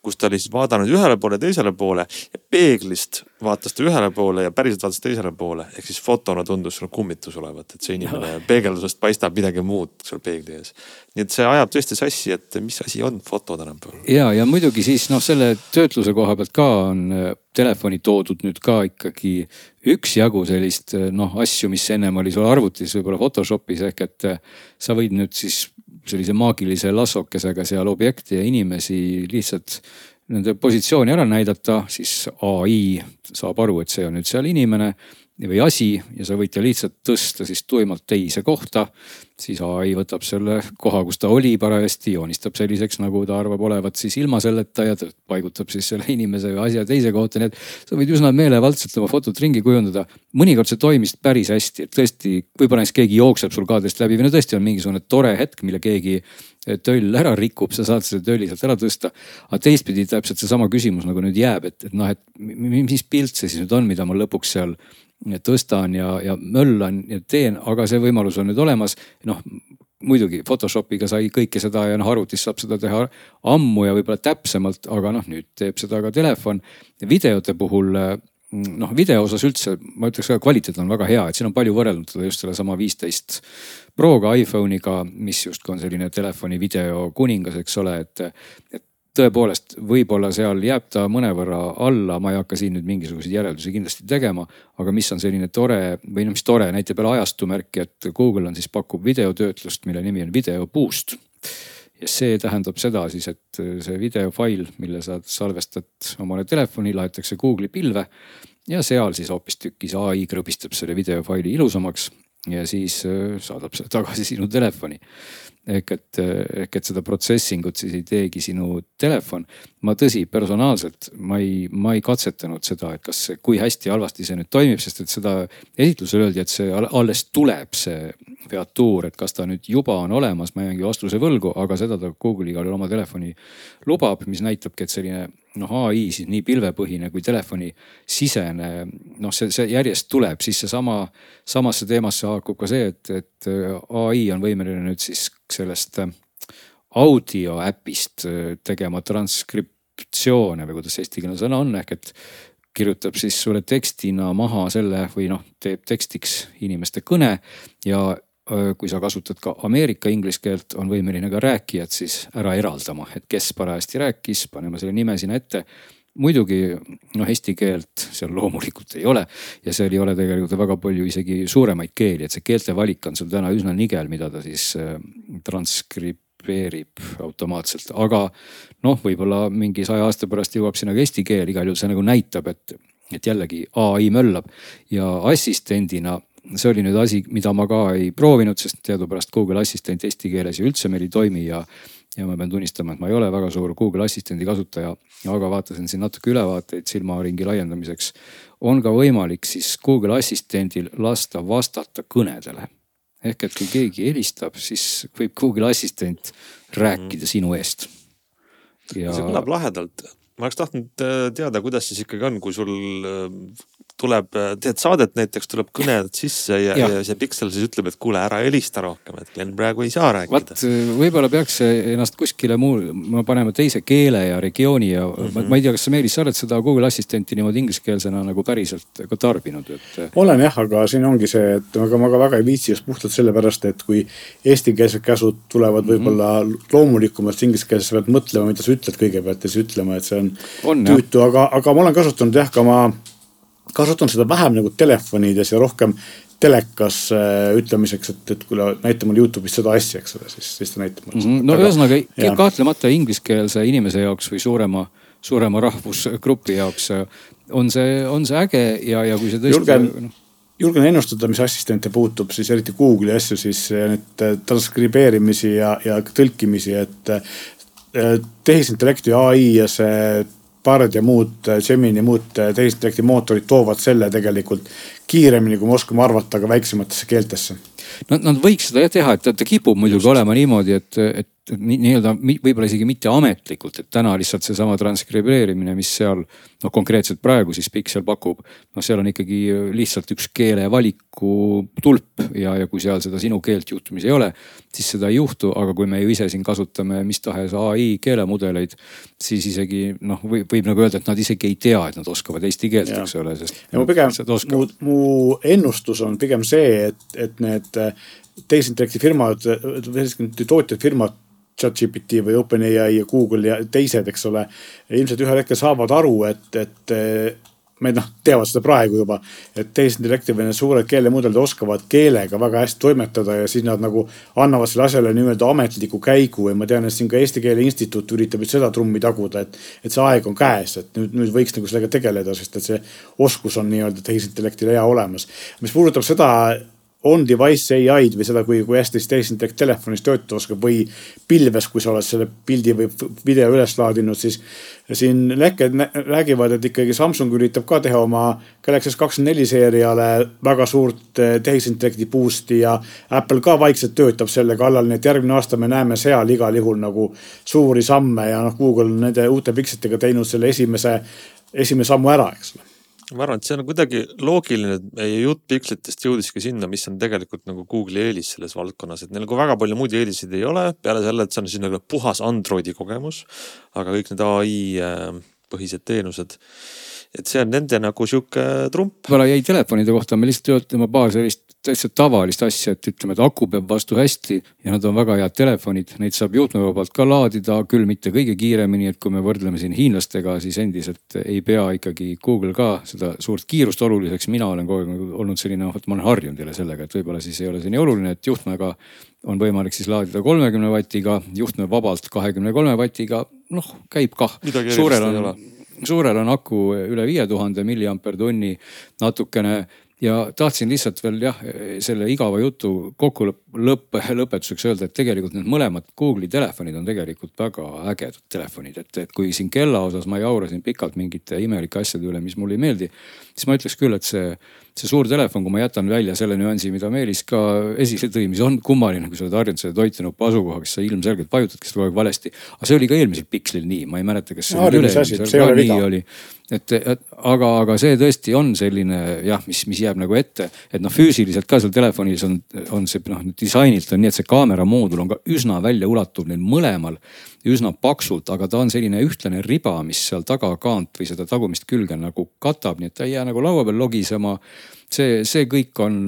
kus ta oli siis vaadanud ühele poole, teisele poole ja peeglist vaatas ta ühele poole ja päriselt vaatas teisele poole. ehk siis fotona tundus sul kummitus olevat, et see inimene peegeldusest paistab midagi muud seal peegli ees. nii et see ajab tõesti sassi, et mis asi on foto tänapäeval. ja, ja muidugi siis noh, selle töötluse koha pealt ka on äh, telefoni toodud nüüd ka ikkagi üksjagu sellist äh, noh asju, mis ennem oli sul arvutis, võib-olla Photoshopis ehk et äh, sa võid nüüd siis sellise maagilise lassokesega seal objekte ja inimesi lihtsalt nende positsiooni ära näidata, siis ai saab aru, et see on nüüd seal inimene või asi ja sa võid ta lihtsalt tõsta siis tuimalt teise kohta. Siis ai võtab selle koha, kus ta oli parajasti, joonistab selliseks, nagu ta arvab olevat siis ilma selleta ja paigutab siis selle inimese või asja teise kohta, nii et sa võid üsna meelevaldselt oma fotot ringi kujundada. mõnikord see toimis päris hästi, et tõesti, võib-olla näiteks keegi jookseb sul kaadrist läbi või no tõesti on mingisugune tore hetk, mille keegi töll ära rikub, sa saad selle tölli sealt ära tõsta. aga teistpidi täpselt seesama küsimus nagu nüüd jääb, et, et noh, et mis pilt see siis nüüd on, mida ma lõpuks seal tõstan ja, ja möllan ja teen, aga see võimalus on nüüd olemas. noh, muidugi Photoshopiga sai kõike seda ja noh, arvutis saab seda teha ammu ja võib-olla täpsemalt, aga noh, nüüd teeb seda ka telefon. videote puhul noh, video osas üldse ma ütleks ka kvaliteet on väga hea, et siin on palju võrreldud teda just sellesama viisteist Proga iPhone'iga, mis justkui on selline telefoni video kuningas, eks ole, et, et tõepoolest, võib-olla seal jääb ta mõnevõrra alla, ma ei hakka siin nüüd mingisuguseid järeldusi kindlasti tegema. aga mis on selline tore või noh, mis tore, näitab jälle ajastumärki, et Google on siis pakub videotöötlust, mille nimi on Video Boost. ja see tähendab seda siis, et see videofail, mille sa salvestad omale telefoni, laetakse Google'i pilve. ja seal siis hoopistükkis ai krõbistab selle videofaili ilusamaks ja siis äh, saadab selle tagasi sinu telefoni ehk et, ehk et seda processing ut siis ei teegi sinu telefon. ma tõsi, personaalselt ma ei, ma ei katsetanud seda, et kas, kui hästi-halvasti see nüüd toimib, sest et seda esitlusel öeldi, et see alles tuleb, see featuur, et kas ta nüüd juba on olemas, ma jäängi vastuse võlgu, aga seda ta Google igal juhul oma telefoni lubab, mis näitabki, et selline noh, ai siis nii pilvepõhine kui telefoni sisene, noh, see, see järjest tuleb, siis seesama, samasse teemasse haakub ka see, et, et ai on võimeline nüüd siis sellest audio äpist tegema transkriptsioone või kuidas eestikeelne sõna on, ehk et kirjutab siis sulle tekstina maha selle või noh, teeb tekstiks inimeste kõne ja kui sa kasutad ka Ameerika inglise keelt, on võimeline ka rääkijat siis ära eraldama, et kes parajasti rääkis, panema selle nime sinna ette. muidugi noh, eesti keelt seal loomulikult ei ole ja seal ei ole tegelikult väga palju isegi suuremaid keeli, et see keelte valik on sul täna üsna nigel, mida ta siis transkribeerib automaatselt, aga noh, võib-olla mingi saja aasta pärast jõuab sinna ka eesti keel, igal juhul see nagu näitab, et, et jällegi ai möllab ja assistendina see oli nüüd asi, mida ma ka ei proovinud, sest teadupärast Google Assistent eesti keeles ju üldse meil ei toimi ja, ja ma pean tunnistama, et ma ei ole väga suur Google Assistendi kasutaja, aga vaatasin siin natuke ülevaateid silmaringi laiendamiseks. on ka võimalik siis Google Assistendil lasta vastata kõnedele. ehk et kui keegi helistab, siis võib Google Assistent rääkida mm. sinu eest. Ja... see kõlab lahedalt ma oleks tahtnud äh, teada, kuidas siis ikkagi on, kui sul äh, tuleb, teed saadet näiteks, tuleb kõne sisse ja, ja., ja see piksel siis ütleb, et kuule, ära helista rohkem, et Glen praegu ei saa rääkida. vot võib-olla peaks ennast kuskile muu, panema teise keele ja regiooni ja mm -hmm. ma, ma ei tea, kas sa Meelis, sa oled seda Google Assistenti niimoodi ingliskeelsena nagu päriselt ka tarbinud, et. olen jah, aga siin ongi see, et aga ma ka väga ei viitsi just puhtalt sellepärast, et kui eestikeelsed käsud tulevad mhm. võib-olla mm -hmm. loomulikumalt ingliskeelses, sa pead mõtlema, mida sa ütled kõigepealt ja siis ütlema, et see on, on tüütu, aga, aga ma olen kasutanud jah ka oma kasutan seda vähem nagu telefonides ja rohkem telekas äh, ütlemiseks, et, et kuule näita mulle Youtube'is seda asja, eks ole, siis, siis ta näitab mulle mm. -hmm. no ühesõnaga kahtlemata ingliskeelse inimese jaoks või suurema, suurema rahvusgrupi jaoks äh, on see, on see äge ja, ja kui see tõesti. julgen no., julgen ennustada, mis assistente puutub, siis eriti Google'i asju, siis need transkribeerimisi ja, ja tõlkimisi, et tehisintellekti ai ja see Bard ja muud, Gemini ja muud tehisintellekti mootorid toovad selle tegelikult kiiremini, kui me oskame arvata, ka väiksematesse keeltesse. no nad võiks seda jah teha, et ta kipub muidugi Just. olema niimoodi, et, et nii-öelda võib-olla isegi mitte ametlikult, et täna lihtsalt seesama transkribeerimine, mis seal noh, konkreetselt praegu siis Pixel pakub. noh, seal on ikkagi lihtsalt üks keelevaliku tulp ja, ja kui seal seda sinu keelt juhtumis ei ole, siis seda ei juhtu, aga kui me ju ise siin kasutame mis tahes ai keelemudeleid, siis isegi noh, võib, võib nagu öelda, et nad isegi ei tea, et nad oskavad eesti keelt, eks ole, sest. mu pigem, mu, mu ennustus on pigem see, et, et need tehisintellekti firmad, tootjad firmad ChatGPT või OpenAI ja Google ja teised, eks ole. ilmselt ühel hetkel saavad aru, et, et meid noh, teavad seda praegu juba, et tehisintellekti või need suured keelemudelid oskavad keelega väga hästi toimetada ja siis nad nagu annavad selle asjale nii-öelda ametliku käigu ja ma tean, et siin ka Eesti Keele Instituut üritab just seda trummi taguda, et, et see aeg on käes, et nüüd, nüüd võiks nagu sellega tegeleda, sest et see oskus on nii-öelda tehisintellektil hea olemas. mis puudutab seda on-device ai-d või seda, kui, kui hästi siis tehisintellekt telefonis töötada oskab või pilves, kui sa oled selle pildi või video üles laadinud, siis siin lekked räägivad, et ikkagi Samsung üritab ka teha oma Galaxy S24 seeriale väga suurt eh, tehisintellekti boost'i ja Apple ka vaikselt töötab selle kallal, nii et järgmine aasta me näeme seal igal juhul nagu suuri samme ja noh, Google on nende uute pikslitega teinud selle esimese, esimese sammu ära, eks ole ma arvan, et see on kuidagi loogiline, et meie jutt pikslitest jõudiski sinna, mis on tegelikult nagu Google'i eelis selles valdkonnas, et neil nagu väga palju muid eeliseid ei ole, peale selle, et see on siis nagu puhas Androidi kogemus. aga kõik need ai äh, põhised teenused et see on nende nagu sihuke trump. võib-olla jäi telefonide kohta, me lihtsalt ütleme paar sellist täitsa tavalist asja, et ütleme, et aku peab vastu hästi ja nad on väga head telefonid, neid saab juhtmevabalt ka laadida, küll mitte kõige kiiremini, et kui me võrdleme siin hiinlastega, siis endiselt ei pea ikkagi Google ka seda suurt kiirust oluliseks. mina olen kogu aeg olnud selline, vot ma olen harjunud jälle sellega, et võib-olla siis ei ole see nii oluline, et juhtmega on võimalik siis laadida kolmekümne vatiga, juhtme vabalt kahekümne kolme vatiga, noh käib kah. suurel on, suurel on aku üle viie tuhande milliampertunni natukene ja tahtsin lihtsalt veel jah, selle igava jutu kokku lõpp, lõpetuseks öelda, et tegelikult need mõlemad Google'i telefonid on tegelikult väga ägedad telefonid, et, et kui siin kella osas ma jaurasin pikalt mingite imelike asjade üle, mis mulle ei meeldi, siis ma ütleks küll, et see see suur telefon, kui ma jätan välja selle nüansi, mida Meelis ka esile tõi, mis on kummaline, kui sa oled harjunud selle toitunupa asukohaga, siis sa ilmselgelt vajutadki seda kogu aeg valesti. aga see oli ka eelmisel Pixlil nii, ma ei mäleta, kas see no, üle-eelmisel nii oli. et, et aga, aga see tõesti on selline jah, mis, mis jääb nagu ette, et noh, füüsiliselt ka seal telefonis on, on see noh disainilt on nii, et see kaamera moodul on ka üsna väljaulatuv neil mõlemal üsna paksult, aga ta on selline ühtlane riba, mis seal tagakaant või seda tagumist külge nagu katab, nii et ta ei jää nagu laua peal logisema see, see kõik on,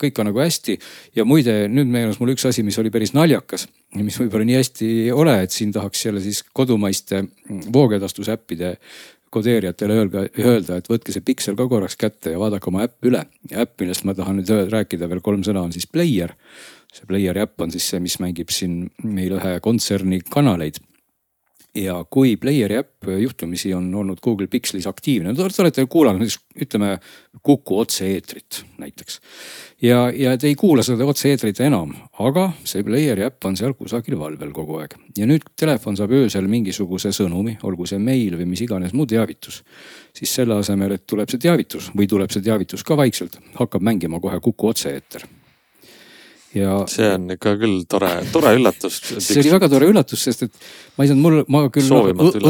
kõik on nagu hästi. ja muide, nüüd meenus mul üks asi, mis oli päris naljakas, mis võib-olla nii hästi ei ole, et siin tahaks jälle siis kodumaiste voogedastusäppide kodeerijatele öelda, öelda, et võtke see piksel ka korraks kätte ja vaadake oma äpp üle. äpp, millest ma tahan nüüd rääkida veel kolm sõna, on siis Player see Playeri äpp on siis see, mis mängib siin meil ühe kontserni kanaleid ja kui Playeri äpp juhtumisi on olnud Google Pixelis aktiivne, te olete kuulanud näiteks ütleme Kuku otse-eetrit näiteks. ja, ja te ei kuula seda otse-eetrit enam, aga see Playeri äpp on seal kusagil valvel kogu aeg. ja nüüd telefon saab öösel mingisuguse sõnumi, olgu see meil või mis iganes muu teavitus. siis selle asemel, et tuleb see teavitus või tuleb see teavitus ka vaikselt, hakkab mängima kohe Kuku otse-eeter ja. see on ikka küll tore, tore üllatus. see oli väga tore üllatus, sest et ma ei saanud, mul, ma küll no,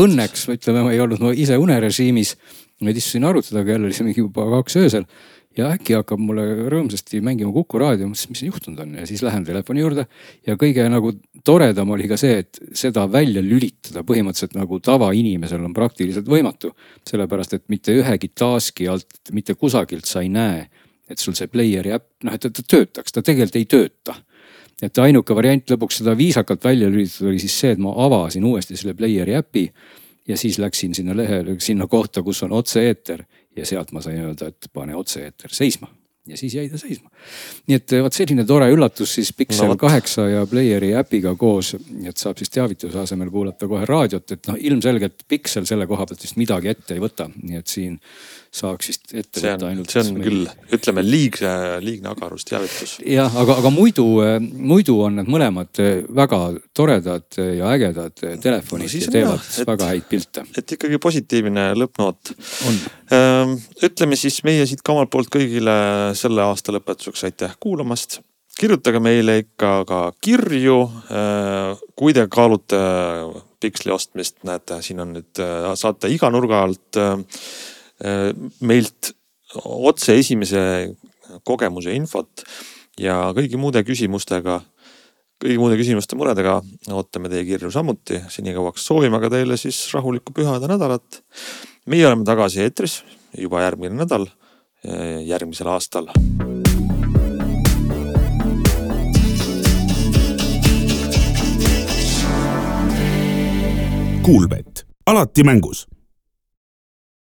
õnneks ütleme, ma ei olnud ma ise unerežiimis. vaid istusin arvutadaga jälle, oli see mingi juba kaks öösel ja äkki hakkab mulle rõõmsasti mängima Kuku raadio, mõtlesin, mis juhtunud on ja siis lähen telefoni juurde. ja kõige nagu toredam oli ka see, et seda välja lülitada põhimõtteliselt nagu tavainimesel on praktiliselt võimatu. sellepärast, et mitte ühegi task'i alt, mitte kusagilt sa ei näe et sul see player'i äpp, noh, et ta töötaks, ta tegelikult ei tööta. et ainuke variant lõpuks seda viisakalt välja lülitada oli siis see, et ma avasin uuesti selle player'i äpi ja siis läksin sinna lehele, sinna kohta, kus on otse-eeter ja sealt ma sain öelda, et pane otse-eeter seisma ja siis jäi ta seisma. nii et vot selline tore üllatus siis Pixel no, kaheksa ja Playeri äpiga koos, et saab siis teavituse asemel kuulata kohe raadiot, et noh, ilmselgelt Pixel selle koha pealt vist midagi ette ei võta, nii et siin saaks vist ette see võtta ainult. see on meil... küll, ütleme liigne, liigne agarus jah, aga, aga muidu, muidu on need mõlemad väga toredad ja ägedad telefonid no, ja teevad jah, et, väga häid pilte. et ikkagi positiivne lõppnoot. Ehm, ütleme siis meie siit ka omalt poolt kõigile selle aasta lõpetuseks aitäh kuulamast kirjutage meile ikka ka kirju. Kui te kaalute piksli ostmist, näete, siin on nüüd, saate iga nurga alt Äh, meilt otse esimese kogemuse infot ja kõigi muude küsimustega, kõigi muude küsimuste, muredega ootame teie kirju samuti. senikauaks soovime aga teile siis rahulikku pühade nädalat. meie oleme tagasi eetris juba järgmine nädal, äh, järgmisel aastal. Kuulbett, alati mängus